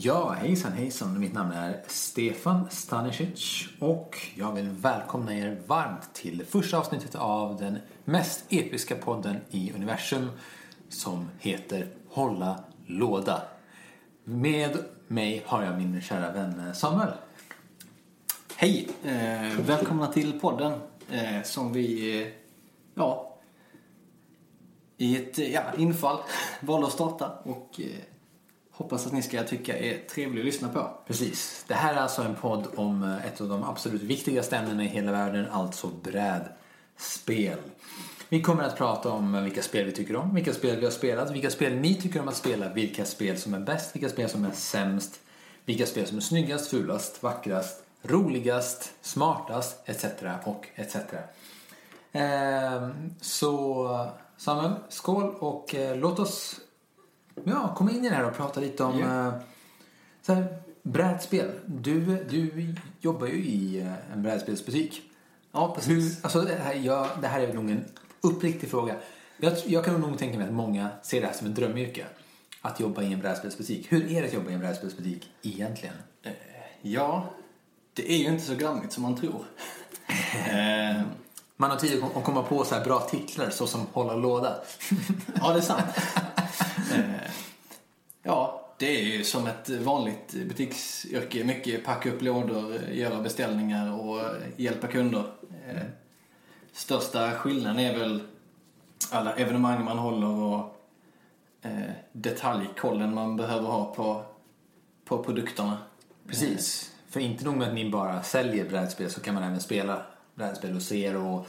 Ja, hejsan hejsan. Mitt namn är Stefan Stanisic och jag vill välkomna er varmt till det första avsnittet av den mest episka podden i universum som heter Hålla låda. Med mig har jag min kära vän eh, Samuel. Hej! Eh, välkomna till podden eh, som vi, eh, ja, i ett eh, ja, infall valde att starta och eh, hoppas att ni ska tycka är trevlig att lyssna på. Precis. Det här är alltså en podd om eh, ett av de absolut viktigaste ämnena i hela världen, alltså brädspel. Vi kommer att prata om eh, vilka spel vi tycker om, vilka spel vi har spelat, vilka spel ni tycker om att spela, vilka spel som är bäst, vilka spel som är sämst, vilka spel som är snyggast, fulast, vackrast, roligast, smartast, etc. och etc. Ehm, så Samuel, skål och eh, låt oss ja, komma in i det här och prata lite om eh, så här, brädspel. Du, du jobbar ju i eh, en brädspelsbutik. Ja, Hur, precis. alltså det, här, jag, det här är nog en uppriktig fråga. Jag, jag kan nog tänka mig att många ser det här som en drömyrke. Att jobba i en brädspelsbutik. Hur är det att jobba i en brädspelsbutik egentligen? Eh, ja, det är ju inte så glammigt som man tror. Man har tid att komma på så här bra titlar så som Hålla låda. ja, det är sant. eh, ja, det är ju som ett vanligt butiksyrke. Mycket packa upp lådor, göra beställningar och hjälpa kunder. Eh, största skillnaden är väl alla evenemang man håller och eh, detaljkollen man behöver ha på, på produkterna. Precis. För inte nog med att ni bara säljer brädspel så kan man även spela brädspel och ser och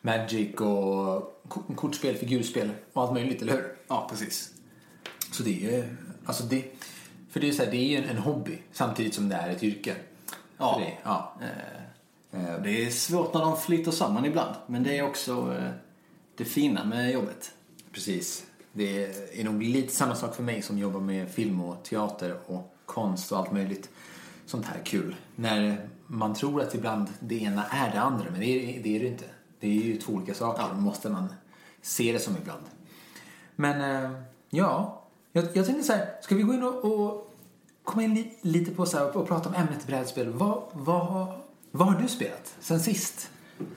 Magic och ko- kortspel, figurspel och allt möjligt, eller hur? Ja, precis. Så det är ju, alltså det, för det är så här, det är ju en, en hobby samtidigt som det är ett yrke. Ja. Det, ja. Eh, Det är svårt när de flyter samman ibland, men det är också eh, det fina med jobbet. Precis. Det är nog lite samma sak för mig som jobbar med film och teater och konst och allt möjligt sånt här kul. När man tror att ibland det ena är det andra, men det är det, är det inte. Det är ju två olika saker, Ja. måste man se det som ibland. Men eh, ja, jag, jag tänkte så här, ska vi gå in och, och komma in li, lite på så här, och prata om ämnet brädspel. Vad, vad, vad har du spelat sen sist?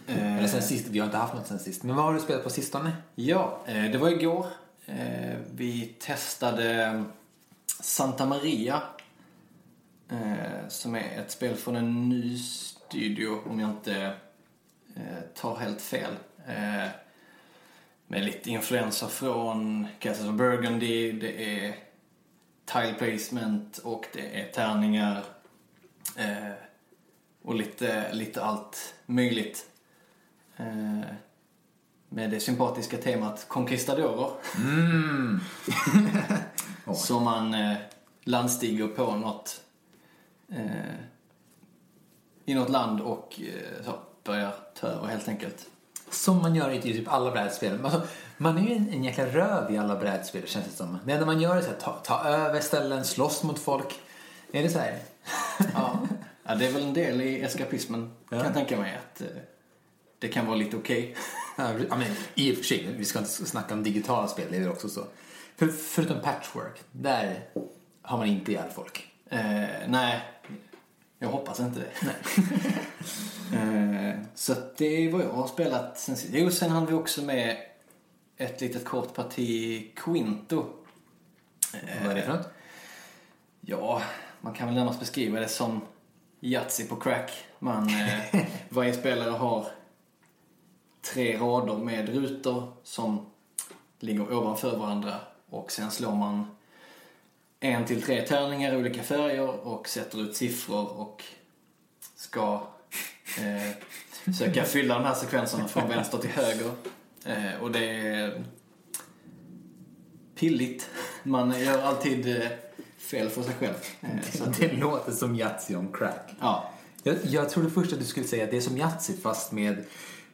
Eh, Eller sen sist, vi har inte haft något sen sist. Men vad har du spelat på sistone? Ja, eh, det var igår. Eh, Vi testade Santa Maria. Eh, Som är ett spel från en ny studio, om jag inte eh, tar helt fel. Eh, Med lite influenser från Castles of Burgundy. Det är tile placement och det är tärningar. eh, Och lite, lite allt möjligt. Eh, med det sympatiska temat Conquistadorer. Mm. Som man eh, landstiger på något eh, i något land och eh, så, börjar ta över helt enkelt. Som man gör i typ alla brädspel. Alltså, man är ju en, en jäkla röv i alla brädspel känns det som. Det enda man gör är så här, ta, ta över ställen, slåss mot folk. Är det så här? Ja. ja, det är väl en del i eskapismen Ja. kan jag tänka mig att eh, det kan vara lite okej. Ja, ja, men i och för sig, vi ska inte snacka om digitala spel, det är också så. För, förutom patchwork, där har man inte ihjäl folk. Eh, nej, jag hoppas inte det. eh, så det är vad jag har spelat sen sist. Jo, sen hann vi också med ett litet kort parti Quinto. Vad är det för något? Ja, man kan väl närmast beskriva det som Yatzy på crack. Man, eh, varje spelare har tre rader med rutor som ligger ovanför varandra och sen slår man en till tre tärningar i olika färger och sätter ut siffror och ska eh, försöka fylla de här sekvenserna från vänster till höger. Eh, och det är pilligt. Man gör alltid eh, fel för sig själv. Eh, så Det låter som Yatzy on crack. ja. Jag, jag trodde först att du skulle säga att det är som Yatzy fast med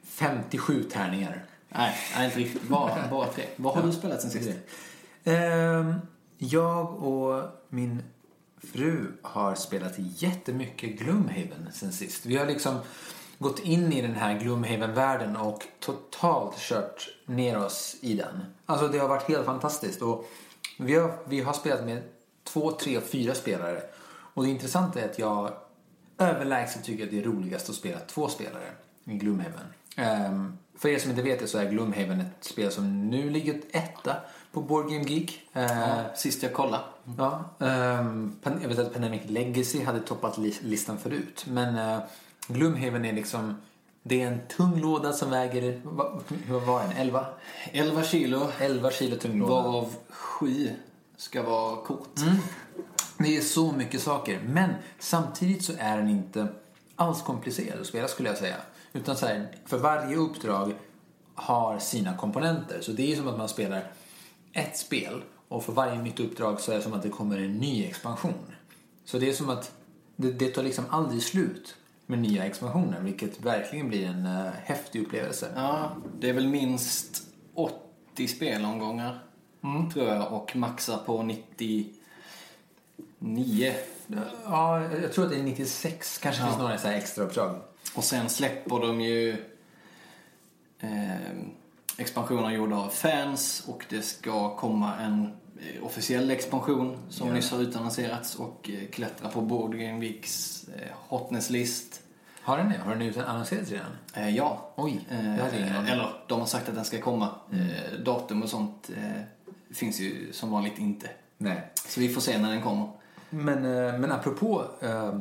57 tärningar. Nej, nej, inte riktigt. Bara, bara tre. Vad har du spelat sen sist? Ehm, jag och min fru har spelat jättemycket Gloomhaven sen sist. Vi har liksom gått in i den här Gloomhaven-världen och totalt kört ner oss i den. Alltså det har varit helt fantastiskt. Och vi har, vi har spelat med två, tre och fyra spelare. Och det intressanta är att jag överlägset tycker att det är roligast att spela två spelare i Gloomhaven. Um, för er som inte vet det så är Gloomhaven ett spel som nu ligger etta på Board Game Geek. Uh, Ja, sist jag kollade. Ja, um, jag vet att Pandemic Legacy hade toppat li listan förut. Men uh, Gloomhaven är liksom, det är en tung låda som väger, vad, vad var den? 11? 11 kilo, 11 kilo tung låda. varav 7 ska vara kort. Det är så mycket saker. Men samtidigt så är den inte alls komplicerad att spela skulle jag säga. Utan så här, för varje uppdrag har sina komponenter. Så det är som att man spelar ett spel och för varje nytt uppdrag så är det som att det kommer en ny expansion. Så det är som att det, det tar liksom aldrig slut med nya expansioner vilket verkligen blir en uh, häftig upplevelse. Ja, det är väl minst 80 spelomgångar, tror jag, och maxar på 99. Ja, jag tror att det är 96, kanske Ja. finns några så här extra uppdrag. Och sen släpper de ju eh, expansioner gjorda av fans och det ska komma en eh, officiell expansion som Ja. nyss har utannonserats och eh, klättra på Board Game Weeks eh, hotnesslist. Har den det? Har den utannonserats redan? Eh, ja. Oj, det hade jag ingen Eh, eller de har sagt att den ska komma. Eh, datum och sånt eh, finns ju som vanligt inte. Nej. Så vi får se när den kommer. Men, men apropå, eh,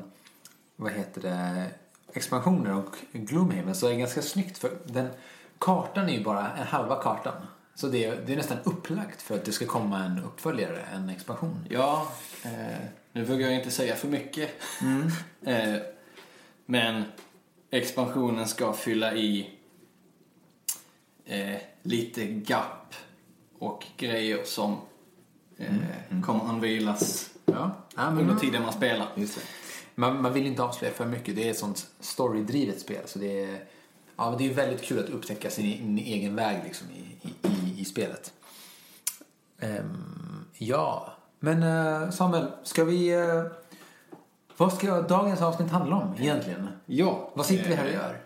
vad heter det, expansioner och Gloomhaven så är det ganska snyggt för den kartan är ju bara en halva kartan. Så det är, det är nästan upplagt för att det ska komma en uppföljare, en expansion. Ja, eh, nu vågar jag inte säga för mycket. eh, men expansionen ska fylla i eh, lite gap och grejer som eh, kommer unveilas Ja, ja under tiden man spelar. Man, man vill inte avslöja för mycket. Det är ett sånt storydrivet spel. Så det är, ja, det är väldigt kul att upptäcka sin, sin egen väg liksom, i, i, i, spelet. Ehm, ja, men eh, Samuel, ska vi... eh, vad ska dagens avsnitt handla om egentligen? Ja, Vad sitter vi här och eh, gör?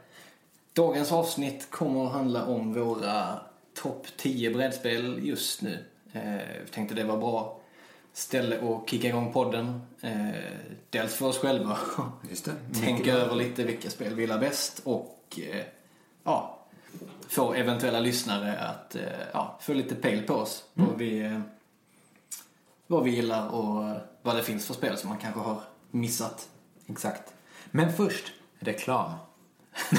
Dagens avsnitt kommer att handla om våra topp 10 brädspel just nu. Eh, tänkte det var bra ställe att kicka igång podden. Eh, dels för oss själva. Just det. Tänka över lite vilka spel vi gillar bäst och eh, ja, få eventuella lyssnare att eh, ja, få lite pejl på oss. Vad, vi, eh, vad vi gillar och vad det finns för spel som man kanske har missat. Exakt. Men först, reklam.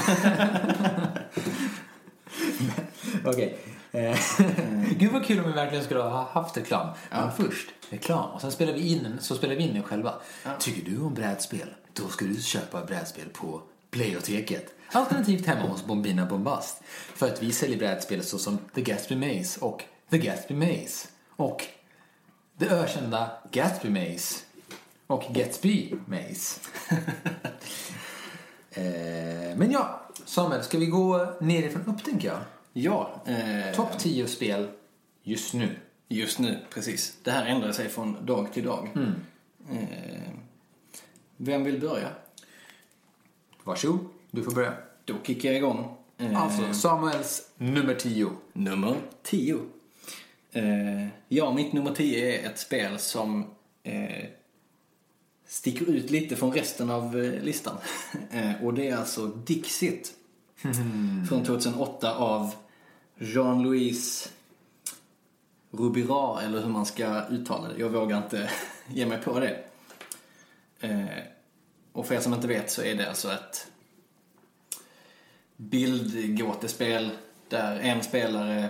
Okej. Eh, Gud vad kul om vi verkligen skulle ha haft reklam. Men först, reklam. Och sen spelar vi in så spelar vi in den själva. Tycker du om brädspel? Då ska du köpa brädspel på Playoteket. Alternativt hemma hos Bombina Bombast. För att vi säljer brädspel såsom The Gatsby Maze och The Gatsby Maze. Och det ökända Gatsby Maze. Och Gatsby Maze. Eh, men ja, Samuel, ska vi gå nerifrån upp tänker jag? Ja, eh, Topp 10 spel just nu. just nu, precis. Det här ändrar sig från dag till dag. Eh, vem vill börja? Varsågod, du får börja. Då kickar jag igång. Eh, Alltså, Samuels nummer 10. Nummer 10. Eh, ja, mitt nummer 10 är ett spel som eh, sticker ut lite från resten av listan. och det är alltså Dixit. Från 2008 av Jean-Louis Rubirat, eller hur man ska uttala det. Jag vågar inte ge mig på det. Och för er som inte vet så är det alltså ett bildgåtespel där en spelare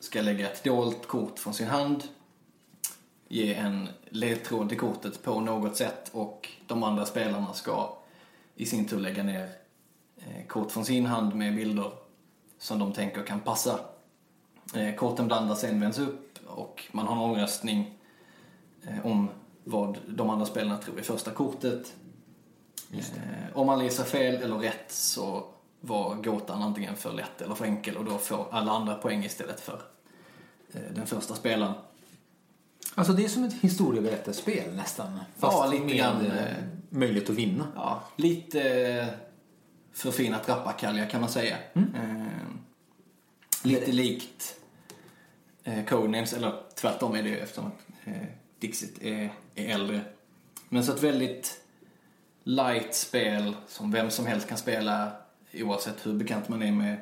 ska lägga ett dolt kort från sin hand, ge en ledtråd till kortet på något sätt och de andra spelarna ska i sin tur lägga ner eh, kort från sin hand med bilder som de tänker kan passa. Eh, Korten blandas sen, vänds upp och man har en omröstning eh, om vad de andra spelarna tror är första kortet. Om man gissar fel eller rätt så var gåtan antingen för lätt eller för enkel och då får alla andra poäng istället för eh, den första spelaren. Alltså det är som ett historieberättarspel nästan. Fast Ja, lite med grann, eh, eh, möjlighet att vinna. Ja, lite förfinat rappakalja kan man säga. Eh, lite likt eh, Codenames, eller tvärtom är det ju eftersom att eh, Dixit är, är äldre. Men så ett väldigt light spel som vem som helst kan spela oavsett hur bekant man är med,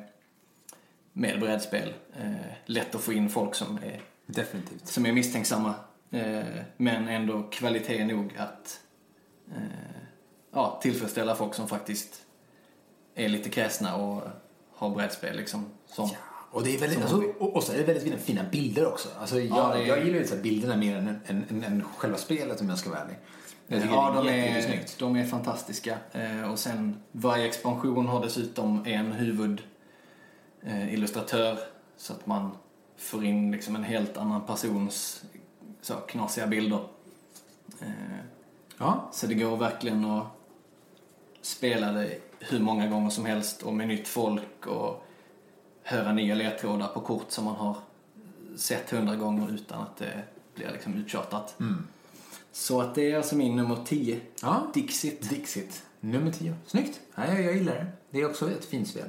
med brädspel. Eh, lätt att få in folk som är, Definitivt. som är misstänksamma. Eh, men ändå kvalitet nog att eh, ja, tillfredsställa folk som faktiskt är lite kräsna och har brädspel liksom. Som, Och, det är väldigt, alltså, och, och så är det väldigt fina, fina bilder också. Alltså, jag, Ja, är- jag gillar ju bilderna mer än, än, än, än själva spelet om jag ska vara ärlig. Jag Ja, de är de är fantastiska. Eh, och sen varje expansion har dessutom en huvudillustratör så att man får in liksom en helt annan persons så, knasiga bilder. Eh, Ja, så det går verkligen att spela det hur många gånger som helst och med nytt folk och höra nya ledtrådar på kort som man har sett hundra gånger utan att det blir liksom uttjatat. Mm. Så att det är alltså min nummer 10. ja. Dixit. Dixit. Nummer 10. Snyggt. Ja, jag, jag gillar det. Det är också ett fint spel.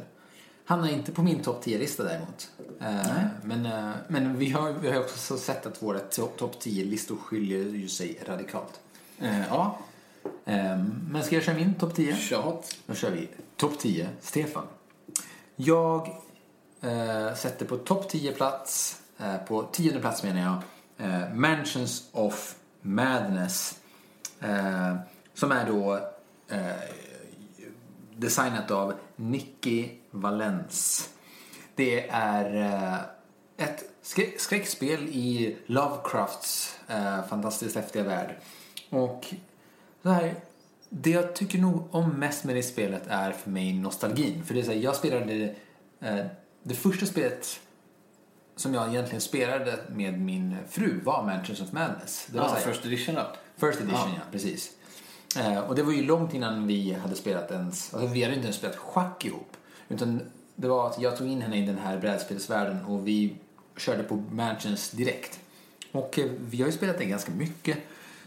Hamnar inte på min topp 10-lista däremot. Eh, men eh, men vi, har, vi har också så sett att våra to- topp 10-listor skiljer ju sig radikalt. Eh, ja, Eh, men ska jag köra min topp 10? kör hårt. Då kör vi topp 10, Stefan. Jag eh, sätter på topp 10 plats, eh, på tionde plats menar jag, eh, Mansions of Madness. Eh, som är då eh, designat av Nicky Valens. Det är eh, ett skrä- skräckspel i Lovecrafts eh, fantastiskt häftiga värld. Och så här, det jag tycker nog om mest med det spelet är för mig nostalgin. För det är så här, jag spelade eh, det första spelet som jag egentligen spelade med min fru var Mansions of Madness. Det var här, first edition då. First edition, Ja. ja. precis. Eh, och det var ju långt innan vi hade spelat ens, alltså vi hade inte ens spelat schack ihop. Utan det var att jag tog in henne i den här brädspelsvärlden och vi körde på Mansions direkt. Och eh, vi har ju spelat det ganska mycket.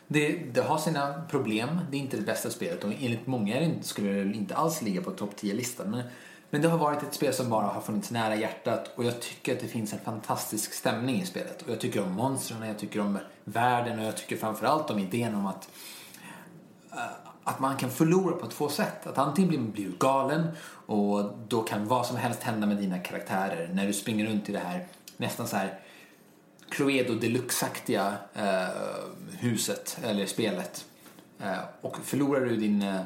Det, det har sina problem, det är inte det bästa spelet och enligt många är det inte, skulle det inte alls ligga på topp 10-listan. Men, men det har varit ett spel som bara har funnits nära hjärtat och jag tycker att det finns en fantastisk stämning i spelet. Och jag tycker om monstren, jag tycker om världen och jag tycker framförallt om idén om att eh, att man kan förlora på två sätt. Att antingen blir, blir du galen och då kan vad som helst hända med dina karaktärer när du springer runt i det här nästan så här Cluedo Deluxe-aktiga eh, huset eller spelet. Eh, och förlorar du din, eh,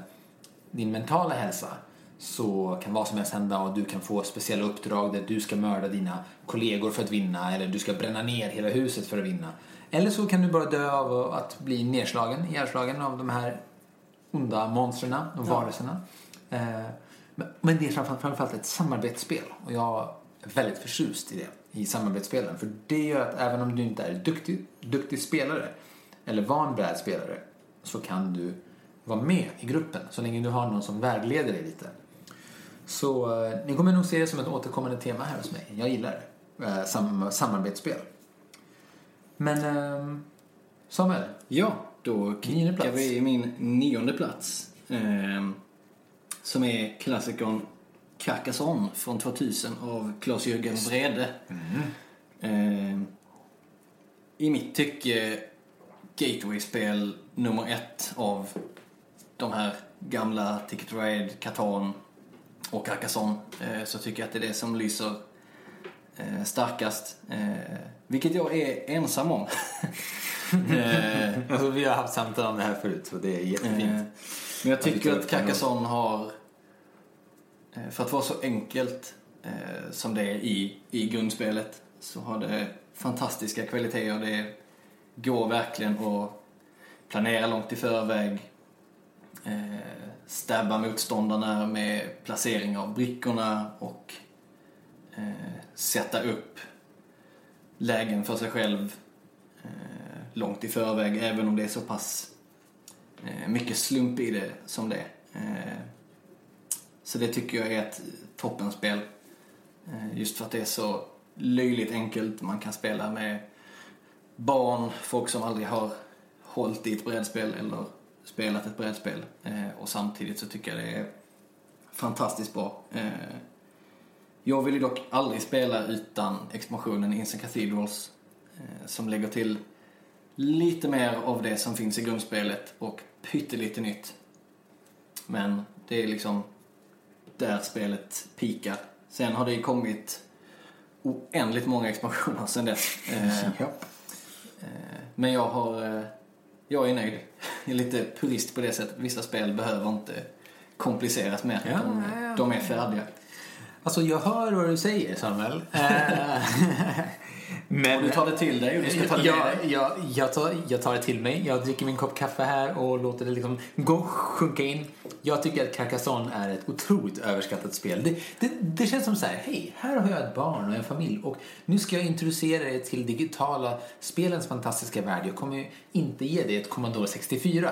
din mentala hälsa så kan vad som helst hända och du kan få speciella uppdrag där du ska mörda dina kollegor för att vinna eller du ska bränna ner hela huset för att vinna. Eller så kan du bara dö av att bli nedslagen, ihjälslagen av de här onda monstren och varelserna. Eh, men- det är framför- framförallt ett samarbetsspel och jag är väldigt förtjust i det, i samarbetsspelen. För det gör att även om du inte är duktig, duktig spelare eller van brädspelare så kan du vara med i gruppen så länge du har någon som vägleder dig lite. Så eh, ni kommer nog se det som ett återkommande tema här hos mig. Jag gillar det. Eh, sam- samarbetsspel. Men ehm, Samuel, Ja, då kickar vi i min nionde plats. ehm, som är klassikern Carcassonne från 2000 av Claes-Jörgen Brede. Ehm, I mitt tycke gateway-spel nummer ett av de här gamla Ticket Ride, Catan och Carcassonne. Eh, så tycker jag att det är det som lyser eh, starkast. Eh, vilket jag är ensam om. alltså, vi har haft samtal om det här förut så det är jättefint. Men jag tycker att Carcassonne har, för att vara så enkelt som det är i, i grundspelet, så har det fantastiska kvaliteter. Det går verkligen att planera långt i förväg, eh, stabba motståndarna med placering av brickorna och eh, sätta upp lägen för sig själv eh, långt i förväg, även om det är så pass eh, mycket slump i det som det är. Eh, så det tycker jag är ett toppenspel. Eh, just för att det är så löjligt enkelt. Man kan spela med barn, folk som aldrig har hållit i ett brädspel eller spelat ett brädspel. Eh, och samtidigt så tycker jag det är fantastiskt bra. Eh, jag vill ju dock aldrig spela utan expansionen Instant Cathedrals eh, som lägger till lite mer av det som finns i grundspelet och pyttelite nytt. Men det är liksom där spelet pikar. Sen har det ju kommit oändligt många expansioner sen dess. Men jag har... Jag är nöjd. Jag är lite purist på det sättet. Vissa spel behöver inte kompliceras mer. Ja, de, ja. de är färdiga. Alltså jag hör vad du säger Samuel. Men Och du tar det till dig och du ska ta det med jag, dig. jag, jag, tar, jag tar det till mig. Jag dricker min kopp kaffe här och låter det liksom gå, sjunka in. Jag tycker att Carcassonne är ett otroligt överskattat spel. Det, det, det känns som så här, hej, här har jag ett barn och en familj och nu ska jag introducera dig till digitala spelens fantastiska värld. Jag kommer ju inte ge dig ett Commodore 64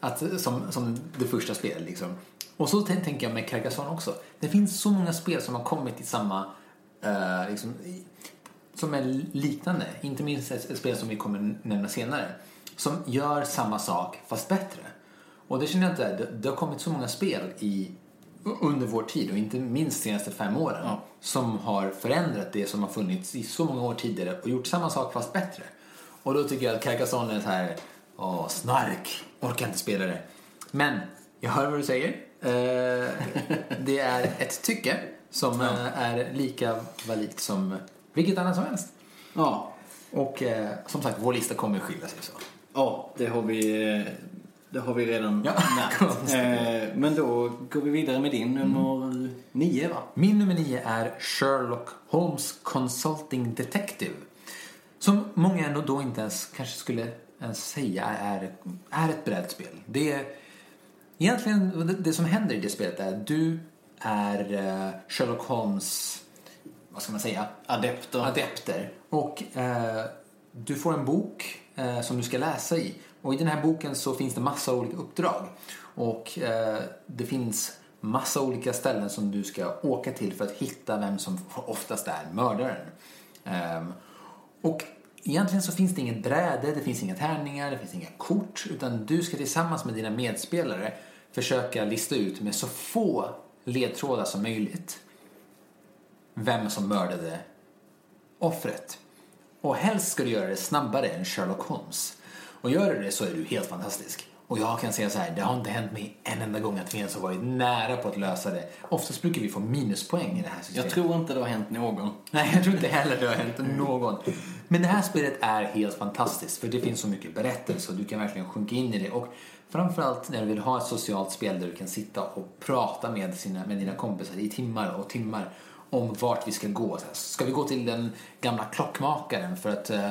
att, som, som det första spelet liksom. Och så tän- tänker jag med Carcassonne också. Det finns så många spel som har kommit i samma, eh, liksom, som är liknande. Inte minst ett, spel som vi kommer nämna senare. Som gör samma sak fast bättre. Och det känner jag inte, det, det har kommit så många spel i, under vår tid och inte minst de senaste fem åren. Ja. Som har förändrat det som har funnits i så många år tidigare och gjort samma sak fast bättre. Och då tycker jag att Carcassonne är så här, åh snark, orkar inte spela det. Men, jag hör vad du säger. Eh, det är ett tycke som eh, är lika validt som vilket annat som helst. Ja. Och eh, som sagt, vår lista kommer skilja sig så. Ja, det har vi, eh, det har vi redan Ja, märkt. Eh, Men då går vi vidare med din nummer nio, va? Min nummer nio är Sherlock Holmes Consulting Detective. Som många ändå då inte ens kanske skulle ens säga är, är ett brädspel. Det är egentligen det, som händer i det spelet är att du är eh, Sherlock Holmes, vad ska man säga, Adepter. adepter. Och eh, du får en bok eh, som du ska läsa i. Och i den här boken så finns det massa olika uppdrag. Och eh, det finns massa olika ställen som du ska åka till för att hitta vem som oftast är mördaren. Ehm, och egentligen så finns det inget bräde, det finns inga tärningar, det finns inga kort. Utan du ska tillsammans med dina medspelare försöka lista ut med så få ledtrådar som möjligt vem som mördade offret. Och helst ska du göra det snabbare än Sherlock Holmes. Och gör du det så är du helt fantastisk. Och jag kan säga så här, det har inte hänt mig en enda gång att vi ens har varit nära på att lösa det. Oftast brukar vi få minuspoäng i det här systemet. Jag tror inte det har hänt någon. Nej, jag tror inte heller det har hänt någon. Men det här spelet är helt fantastiskt för det finns så mycket berättelse och du kan verkligen sjunka in i det. Och framförallt när du vill ha ett socialt spel där du kan sitta och prata med, sina, med dina kompisar i timmar och timmar om vart vi ska gå. Ska vi gå till den gamla klockmakaren för att, eh,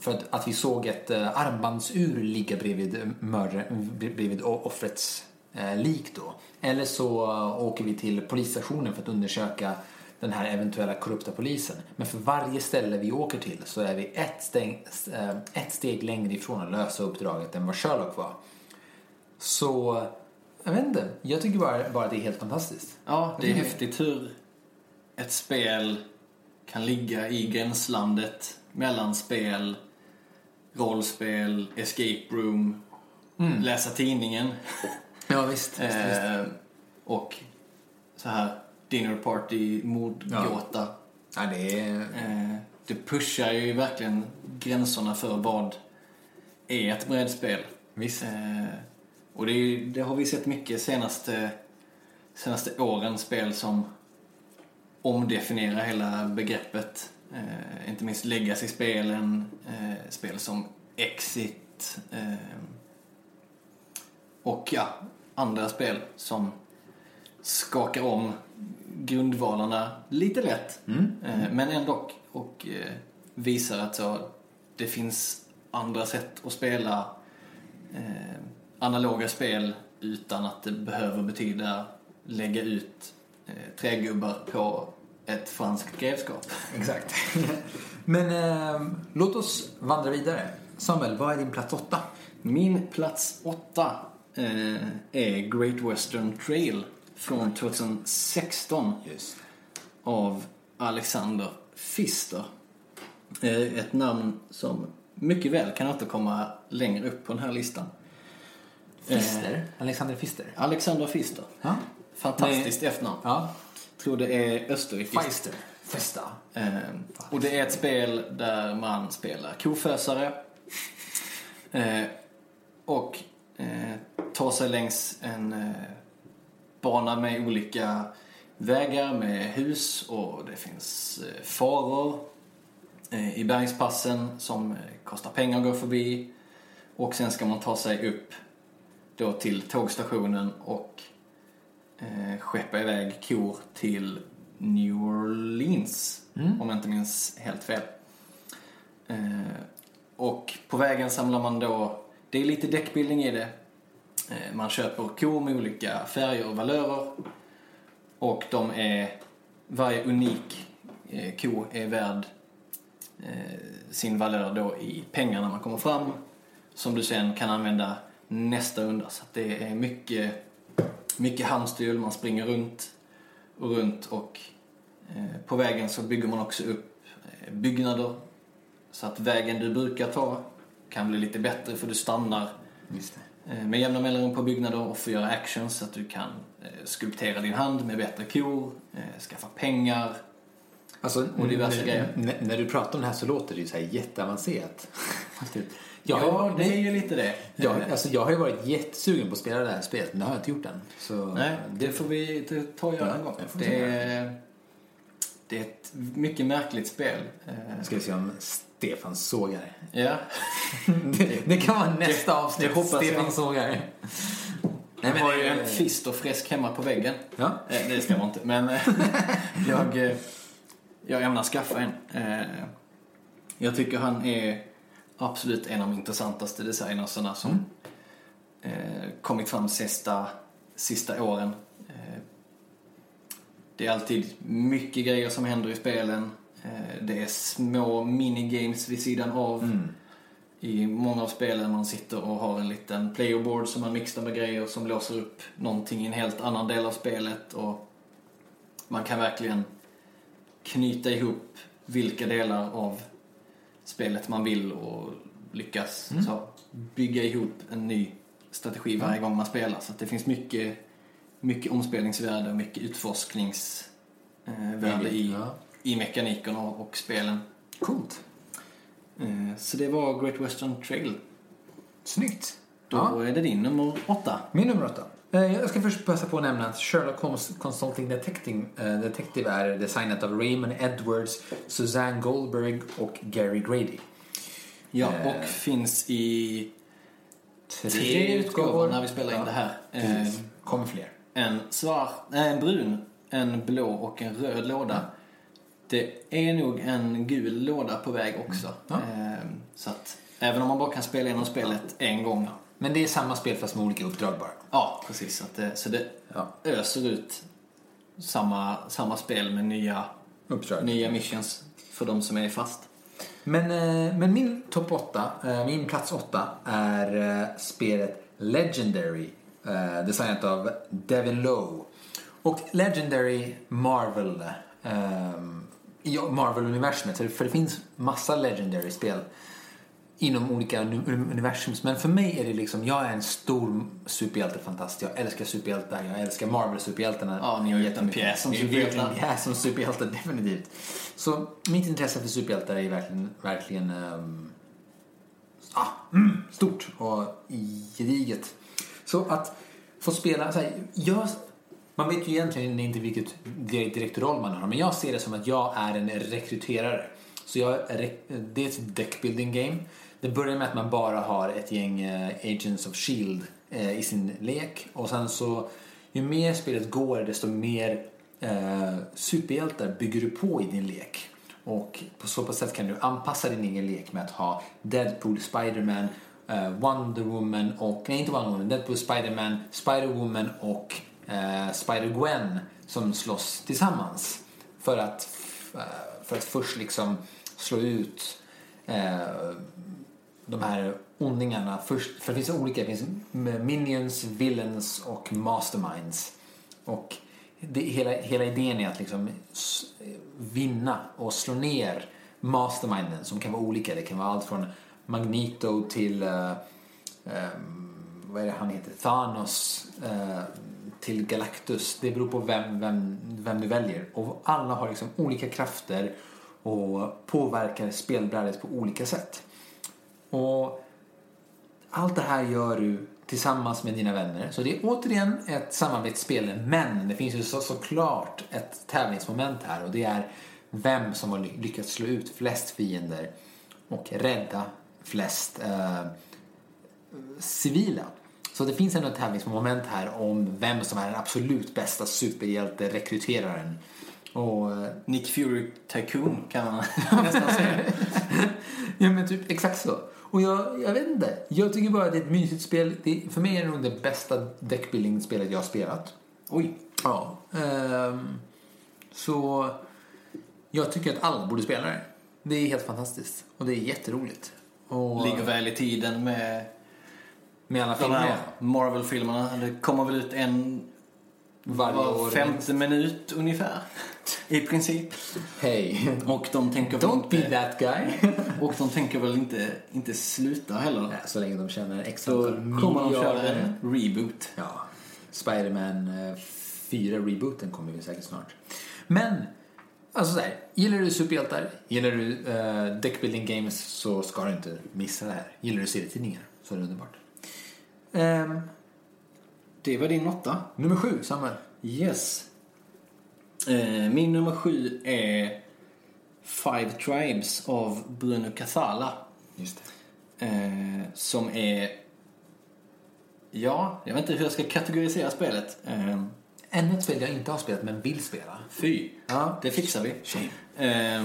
för att, att vi såg ett eh, armbandsur ligga bredvid, mör, bredvid offrets eh, lik då? Eller så eh, åker vi till polisstationen för att undersöka den här eventuella korrupta polisen. Men för varje ställe vi åker till så är vi ett steg, ett steg längre ifrån att lösa uppdraget än vad Sherlock var. Så, jag vet inte. Jag tycker bara, bara att det är helt fantastiskt. Ja, det är häftigt hur ett spel kan ligga i gränslandet mellan spel, rollspel, escape room, Mm. läsa tidningen Ja, visst. visst, visst. eh, och så här dinner party, mordgåta. Ja, det är... Eh, det pushar ju verkligen gränserna för vad är ett brädspel. Visst. Eh, och det, är, det har vi sett mycket senaste, senaste åren spel som omdefinierar hela begreppet. Eh, inte minst legacy-spelen, eh, spel som Exit eh, och ja, andra spel som skakar om grundvalarna lite lätt. Eh, men ändå och eh, visar att så, det finns andra sätt att spela eh, analoga spel utan att det behöver betyda lägga ut eh, trägubbar på ett franskt grevskap. Exakt. Men eh, låt oss vandra vidare. Samuel, vad är din plats åtta? Min plats åtta eh, är Great Western Trail från 2016 Just. av Alexander Pfister. Eh, ett namn som mycket väl kan återkomma längre upp på den här listan. Fister? Alexander Fister? Alexander Pfister. Ja. Fantastiskt efternamn. Ja. Tror det är österrikiskt. Feister. Festa. Eh, och det är ett spel där man spelar kofösare Eh, och eh, ta sig längs en bana med olika vägar med hus och det finns faror i bergspassen som kostar pengar att gå förbi. Och sen ska man ta sig upp då till tågstationen och eh, skeppa iväg kor till New Orleans, om jag inte minns helt fel. Eh, och på vägen samlar man då, det är lite däckbildning i det. Eh, man köper kor med olika färger och valörer. Och de är, varje unik eh, ko är värd eh, sin valör då i pengar när man kommer fram. Som du sen kan använda nästa runda. Så det är mycket, mycket handstyr, man springer runt och runt och eh, på vägen så bygger man också upp eh, byggnader. Så att vägen du brukar ta kan bli lite bättre för du stannar Just det. eh, med jämna mellanrum på byggnader och får göra actions så att du kan skulptera din hand med bättre kor, skaffa pengar. Alltså, Och diverse grejer. När du pratar om det här så låter det ju så här jätteavancerat. Jag, Ja, det är ju lite det. jag, alltså, jag har ju varit jättesugen på att spela det här spelet, men det har jag inte gjort än. Så, Nej, det får vi det tar jag en gång. det Det är, det är ett mycket märkligt spel. Eh, Ska vi se om Stefan sågar det. Ja, det. Det kan vara nästa det avsnitt. jag. Stefan sågar det. jag har ju en kvist och fresk hemma på väggen. Ja. Eh, Det stämmer inte, men eh, jag, jag ämnar skaffa en. Jag tycker han är absolut en av de intressantaste designersarna som eh, kommit fram sista, sista åren. Eh, Det är alltid mycket grejer som händer i spelen. Eh, Det är små minigames vid sidan av. Mm. I många av spelen man sitter och har en liten playerboard som man mixar med grejer som låser upp någonting i en helt annan del av spelet och man kan verkligen knyta ihop vilka delar av spelet man vill och lyckas så, bygga ihop en ny strategi varje gång man spelar. Så det finns mycket, mycket omspelningsvärde och mycket utforskningsvärde i, Ja. i mekaniken och, och spelen. Coolt. Eh, Så det var Great Western Trail. Snyggt. Då Ja. är det din nummer åtta. Min nummer åtta. Eh, Jag ska först passa på att nämna att Sherlock Holmes Consulting Detective, eh, Detective är designat av Raymond Edwards, Suzanne Goldberg och Gary Grady. Ja, Eh. och finns i tre utgåvor när vi spelar in det här. Eh. Kommer fler. En svart, nej, en brun, en blå och en röd låda. Det är nog en gul låda på väg också. Ja. Eh, Så att även om man bara kan spela igenom spelet en gång. Men det är samma spel fast med olika uppdrag bara. Ja, precis. Så, att det, så det Ja. öser ut samma, samma spel med nya, Uppdrag. nya missions för de som är fast. Men, eh, men min topp 8, min plats 8 är eh, spelet Legendary. eh, Designat av Devin Lowe. Och Legendary Marvel. i Marvel-universumet. För det finns massa Legendary-spel inom olika uni- universum. Men för mig är det liksom, jag är en stor superhjältefantast. Jag älskar superhjältar, jag älskar Marvel-superhjältarna. Ja, ni har gjort en pjäs om superhjältar. en pjäs om superhjältar, definitivt. Så mitt intresse för superhjältar är verkligen, verkligen ehm, ah, mm, stort och gediget. Så att få spela, så här, jag, man vet ju egentligen inte vilket direkt, roll man har, men jag ser det som att jag är en rekryterare. Så jag, det är ett deckbuilding game. Det börjar med att man bara har ett gäng eh, Agents of Shield eh, i sin lek och sen så ju mer spelet går desto mer eh, superhjältar bygger du på i din lek. Och på så sätt kan du anpassa din egen lek med att ha Deadpool, Spiderman, eh, Wonder Woman och, nej inte Wonder Woman, Deadpool, Spiderman, Spider-Woman och eh, Spider-Gwen som slåss tillsammans. För att, eh, för att först liksom slå ut eh, de här ondingarna. Först, för det finns olika, det finns minions, villains och masterminds. Och det, hela, hela idén är att liksom vinna och slå ner masterminden som kan vara olika. Det kan vara allt från Magneto till uh, um, vad är det han heter? Thanos uh, till Galactus. Det beror på vem, vem, vem du väljer. Och alla har liksom olika krafter och påverkar spelbrädet på olika sätt. Och allt det här gör du tillsammans med dina vänner. Så det är återigen ett samarbetsspel, men det finns ju så, såklart ett tävlingsmoment här och det är vem som har ly- lyckats slå ut flest fiender och rädda flest eh, civila. Så det finns ändå ett tävlingsmoment här om vem som är den absolut bästa superhjälte-rekryteraren. Och eh, Nick Fury Tycoon kan man nästan säga. Ja men typ exakt så. Och jag, jag vet inte. Jag tycker bara att det är ett mysigt spel. Det, för mig är det nog det bästa deckbuilding-spelet jag har spelat. Oj. Ja. Ehm, så jag tycker att alla borde spela det. Det är helt fantastiskt. Och det är jätteroligt. Och Ligger väl i tiden med med alla de filmer. här Marvel-filmerna. Det kommer väl ut en Varje var år. femte minut ungefär. I princip. Hej. Och de tänker Don't be inte, that guy. och de tänker väl inte, inte sluta heller. Nej, Så länge de x Så antal kommer de köra en reboot. Ja, Spider-Man 4 rebooten kommer ju säkert snart. Men, alltså så här, gillar du superhjältar, gillar du uh, deckbuilding games så ska du inte missa det här. Gillar du serietidningar så är det underbart. Ehm, Det var din åtta. nummer sju, Samuel. Yes. Eh, min nummer sju är Five Tribes av Bruno Cathala. Just. Eh, som är... Ja, jag vet inte hur jag ska kategorisera spelet. Eh, Ännu ett spel jag inte har spelat men vill spela. fy. Ja. Det fixar vi. Shame. Eh,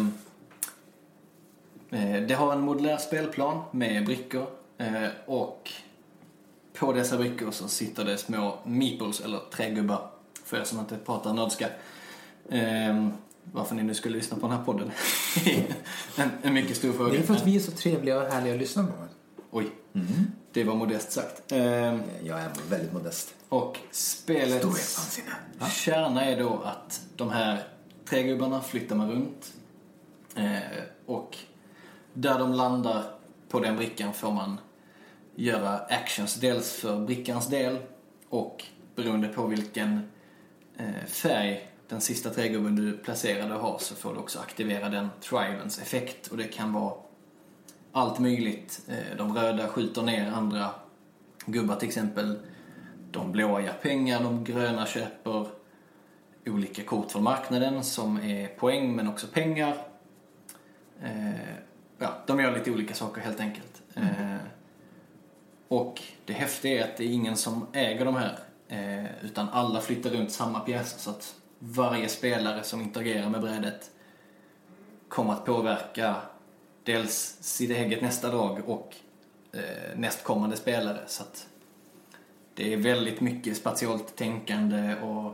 eh, det har en modulär spelplan med brickor. Eh, och på dessa brickor så sitter det små meeples, eller trägubbar, för er som inte pratar nördska. Eh, varför ni nu skulle lyssna på den här podden. en, en mycket stor fråga. Det är för att vi är så trevliga och härliga att lyssna på. Oj, det var modest sagt. Eh, Jag är väldigt modest. och spelets Storhetsvansinne. kärna är då att de här trägubbarna flyttar man runt. Eh, och där de landar på den brickan får man göra actions. Dels för brickans del och beroende på vilken eh, färg den sista trägubben du placerade har så får du också aktivera den tribens effekt. Och det kan vara allt möjligt. Eh, De röda skjuter ner andra gubbar till exempel. De blåa ger pengar, de gröna köper olika kort från marknaden som är poäng men också pengar. Eh, ja, de gör lite olika saker helt enkelt. Eh, och det häftiga är att det är ingen som äger de här eh, utan alla flyttar runt samma pjäser så att varje spelare som interagerar med brädet kommer att påverka dels sitt eget nästa drag och eh, nästkommande spelare. Så att det är väldigt mycket spatialt tänkande och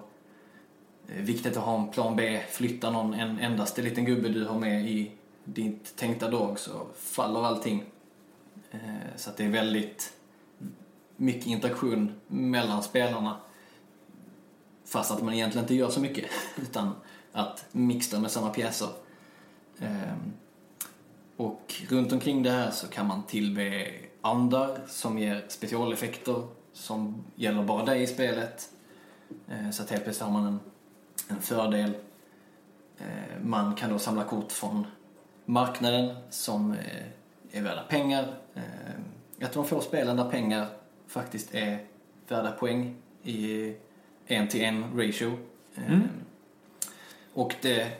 eh, viktigt att ha en plan B. Flyttar någon en endaste liten gubbe du har med i ditt tänkta drag så faller allting. Eh, så att det är väldigt mycket interaktion mellan spelarna. Fast att man egentligen inte gör så mycket. Utan att mixa med samma pjäser. Ehm, och runt omkring det här så kan man tillbe andar som ger specialeffekter som gäller bara dig i spelet. Ehm, så att helt plötsligt har man en, en fördel. Ehm, man kan då samla kort från marknaden som eh, är värda pengar. Att man får de få spelen där pengar faktiskt är värda poäng i en till en ratio. Eh, Och det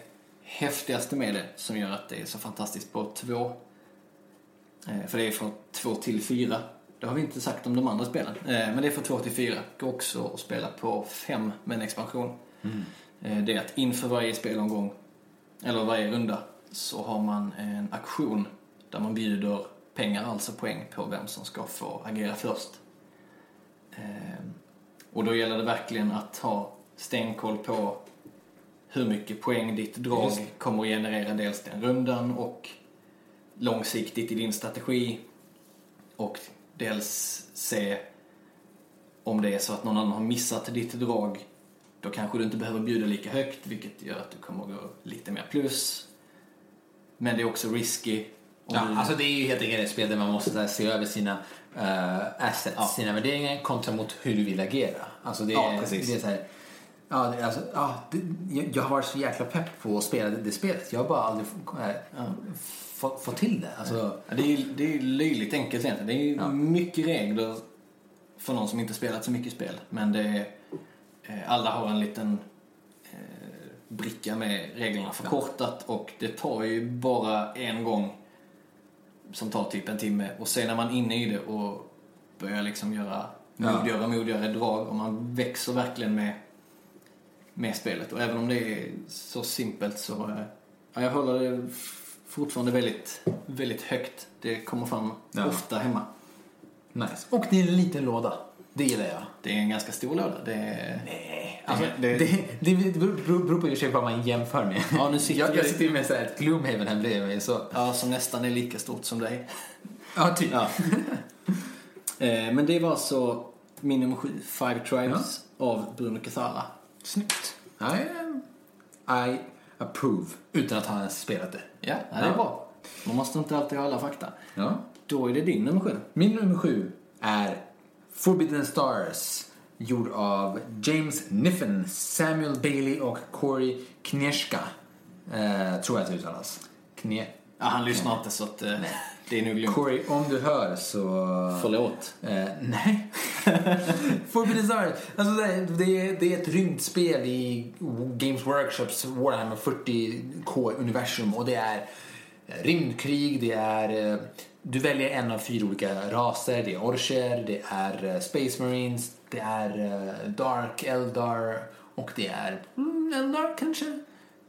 häftigaste med det som gör att det är så fantastiskt på två, eh, för det är från två till fyra. Det har vi inte sagt om de andra spelen. Eh, Men det är från två till fyra. Går också att spela på fem med en expansion. Eh, Det är att inför varje spelomgång, eller varje runda, så har man en aktion där man bjuder pengar, alltså poäng, på vem som ska få agera först. Eh, Och då gäller det verkligen att ha stenkoll på hur mycket poäng ditt drag Just. kommer att generera dels den rundan och långsiktigt i din strategi och dels se om det är så att någon annan har missat ditt drag då kanske du inte behöver bjuda lika högt vilket gör att du kommer att gå lite mer plus. Men det är också risky. Ja, du- alltså det är ju helt enkelt ett spel där man måste se över sina eh, assets, Ja. sina värderingar kontra mot hur du vill agera. Alltså det, Ja, precis. det är så här, Ja, alltså, ja, jag, har varit så jäkla pepp på att spela det, det spelet. Jag har bara aldrig äh, fått få till det. Alltså, Ja, det är ju det är löjligt enkelt egentligen. Det är ju Ja. mycket regler för någon som inte spelat så mycket spel. Men det är, eh, alla har en liten eh, bricka med reglerna förkortat och det tar ju bara en gång som tar typ en timme och sen är man inne i det och börjar liksom göra modigare och modigare drag och man växer verkligen med, med spelet. Och även om det är så simpelt så eh, ja, jag håller det fortfarande väldigt, väldigt högt. Det kommer fram Ja. ofta hemma. nice. Och det är en liten låda. Det gillar jag. Det är en ganska stor låda. Det är... Nej, alltså, det- det, det, beror beror på i och för sig vad man jämför med. Ja, nu sitter jag, jag sitter ju med så här ett Gloomhaven här bredvid mig. Så, Ja, som nästan är lika stort som dig. ja, typ. Ja. eh, men det var alltså min nummer sju, Five Tribes av Bruno Cathala. Snyggt. I, I approve. Utan att han ens spelat det. Ja, ja, det är Ja. bra. Man måste inte alltid ha alla fakta. Ja. Då är det din nummer sju. Min nummer sju är Forbidden Stars. Gjord av James Niffen, Samuel Bailey och Corey Knieska. Eh, tror jag att det uttalas. Knie... Ja, han lyssnar inte så att eh, det är nog lugnt. Corey, om du hör så... Förlåt. Eh, nej. Forbidden Stars. Alltså det, är, det, är, ett rymdspel i Games Workshops Warhammer 40K-universum och det är eh, rymdkrig, det är... Du väljer en av fyra olika raser. Det är orcher, det är eh, Space Marines, det är eh, Dark, Eldar och det är mm, Eldar kanske?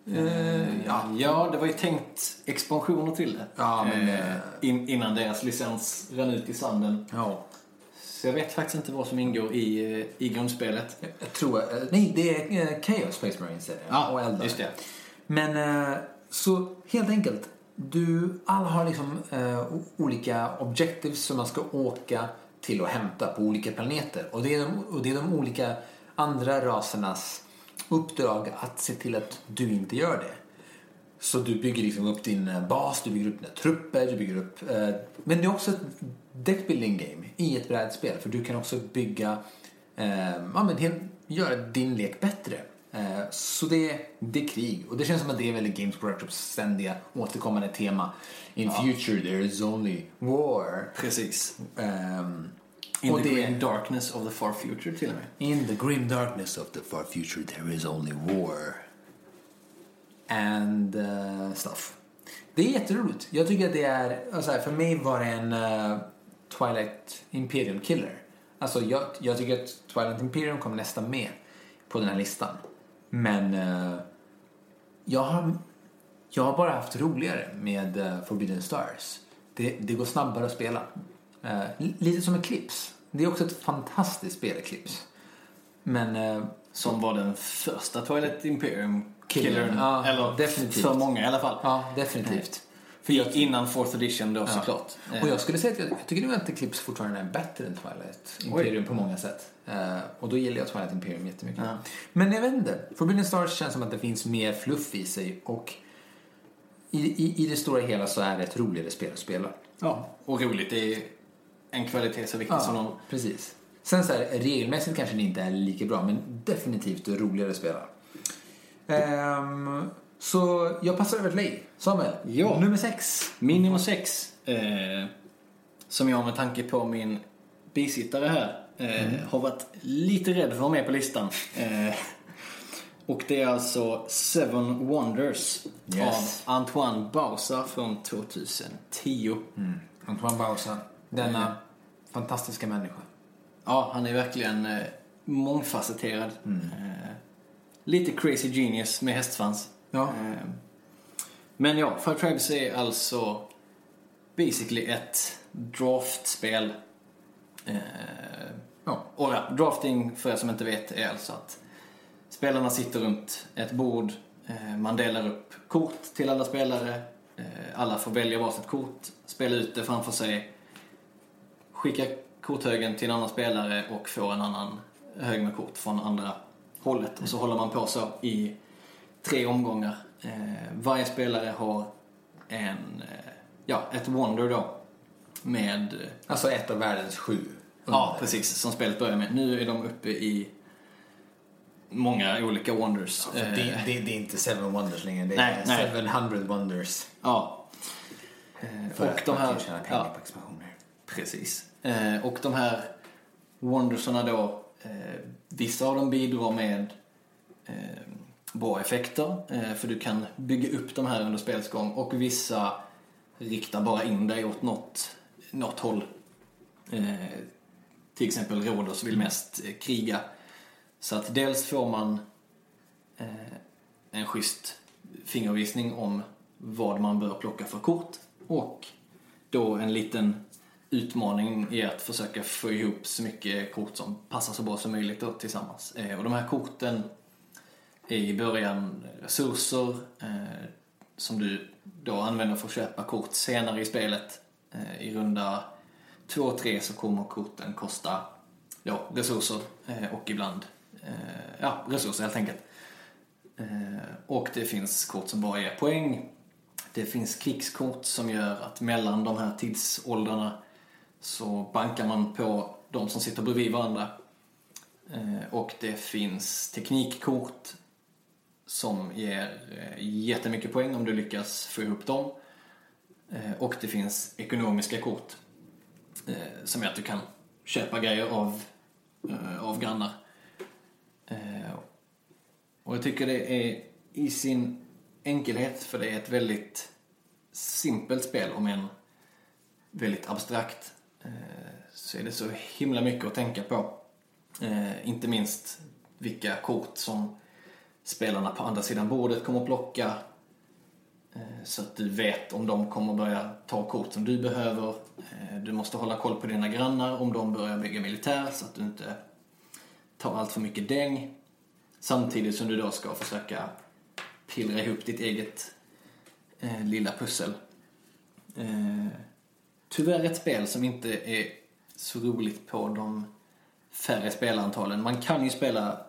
Eh, ja. Ja, det var ju tänkt expansioner till det. Ja, men, eh, in, innan deras licens rann ut i sanden. ja. Så jag vet faktiskt inte vad som ingår i, i grundspelet. Jag, jag tror... Nej, det är Chaos Space Marines är det. Ja, och Eldar. just det. Men så helt enkelt. Du, alla har liksom eh, olika objectives som man ska åka till och hämta på olika planeter. Och det är de, och det är de olika andra rasernas uppdrag att se till att du inte gör det. Så du bygger liksom upp din eh, bas, du bygger upp dina trupper, du bygger upp... Eh, men det är också ett deckbuilding game i ett brädspel. För du kan också bygga... Eh, ja, men helt, göra din lek bättre. Eh, så det, det är krig. Och det känns som att det är väldigt Games Workshops ständiga återkommande tema. In future there is only war. Precis. Ehm, In the det- green darkness of the far future till och med. In the grim darkness of the far future there is only war. And uh, stuff. Det är jätteroligt. Jag tycker att det är, alltså här, för mig var det en uh, Twilight Imperium killer. Alltså jag, jag tycker att Twilight Imperium kom nästan med på den här listan. Men uh, jag, har, jag har bara haft roligare med uh, Forbidden Stars. Det, det går snabbare att spela. Uh, lite som Eclipse. Det är också ett fantastiskt spel, Eclipse. Men uh, Som var den första Twilight Imperium Killern, killern. ja, Eller definitivt. för många i alla fall. ja, definitivt. För innan fourth edition då såklart. Eh, Och jag skulle säga att jag, jag tycker nog att Eclipse fortfarande är bättre än Twilight Imperium på många sätt. Eh, och då gillar jag Twilight Imperium jättemycket. Ja. Men jag vet inte. Forbidden Stars känns som att det finns mer fluff i sig och i, i, i det stora hela så är det ett roligare spel att spela. Ja, och roligt. Det är en kvalitet så viktig som någon. precis. Sen så här, regelmässigt kanske det inte är lika bra, men definitivt roligare att spela. Ehm, så jag passar över till dig, Samuel. Ja. Nummer sex. Min nummer sex, eh, som jag med tanke på min bisittare här eh, har varit lite rädd för att vara med på listan. Eh, och det är alltså Seven Wonders Yes. av Antoine Bauza från 2010. Mm. Antoine Bauza. Denna fantastiska människa. Ja, han är verkligen eh, mångfacetterad. Eh, lite crazy genius med hästsvans. Ja. Ehm, men ja, Five Tribes är alltså basically ett draftspel. Ehm, ja. och ja, drafting, för er som inte vet, är alltså att spelarna sitter runt ett bord. Ehm, man delar upp kort till alla spelare. Alla får välja varsitt kort, spela ut det framför sig. Skicka korthögen till en annan spelare och få en annan hög med kort från andra hållet. Och så håller man på så i tre omgångar. Eh, varje spelare har en, eh, ja, ett wonder då. Med, eh, Alltså ett av världens sju. ja precis, som spelet börjar med. Nu är de uppe i många olika wonders. Det, Eh, det, det är inte Seven Wonders längre, det är Nej, nej. 700 Wonders. ja. För och att de här... tjäna pengar Ja, på expansioner. precis. Och de här wondersarna då, vissa av dem bidrar med bra effekter, eh, för du kan bygga upp de här under spelets gång. Och vissa riktar bara in dig åt något, något håll. Eh, till exempel Rhodos vill mest eh, kriga. Så att dels får man eh, en schysst fingervisning om vad man bör plocka för kort och då en liten utmaning i att försöka få ihop så mycket kort som passar så bra som möjligt då, tillsammans. Eh, och de här korten i början resurser eh, som du då använder för att köpa kort senare i spelet. Eh, I runda två och tre så kommer korten kosta ja, resurser eh, och ibland eh, ja, resurser helt enkelt. Eh, och det finns kort som bara ger poäng. Det finns krigskort som gör att mellan de här tidsåldrarna så bankar man på de som sitter bredvid varandra. Eh, och det finns teknikkort som ger eh, jättemycket poäng om du lyckas få ihop dem. Eh, och det finns ekonomiska kort eh, som gör att du kan köpa grejer av, av grannar. Och jag tycker det är i sin enkelhet, för det är ett väldigt simpelt spel om en väldigt abstrakt, så är det så himla mycket att tänka på. Inte minst vilka kort som spelarna på andra sidan bordet kommer att plocka. Eh, så att du vet om de kommer börja ta kort som du behöver. Eh, du måste hålla koll på dina grannar om de börjar bygga militär så att du inte tar allt för mycket däng. Samtidigt som du då ska försöka pillra ihop ditt eget eh, lilla pussel. Eh, tyvärr ett spel som inte är så roligt på de färre spelarantalen. Man kan ju spela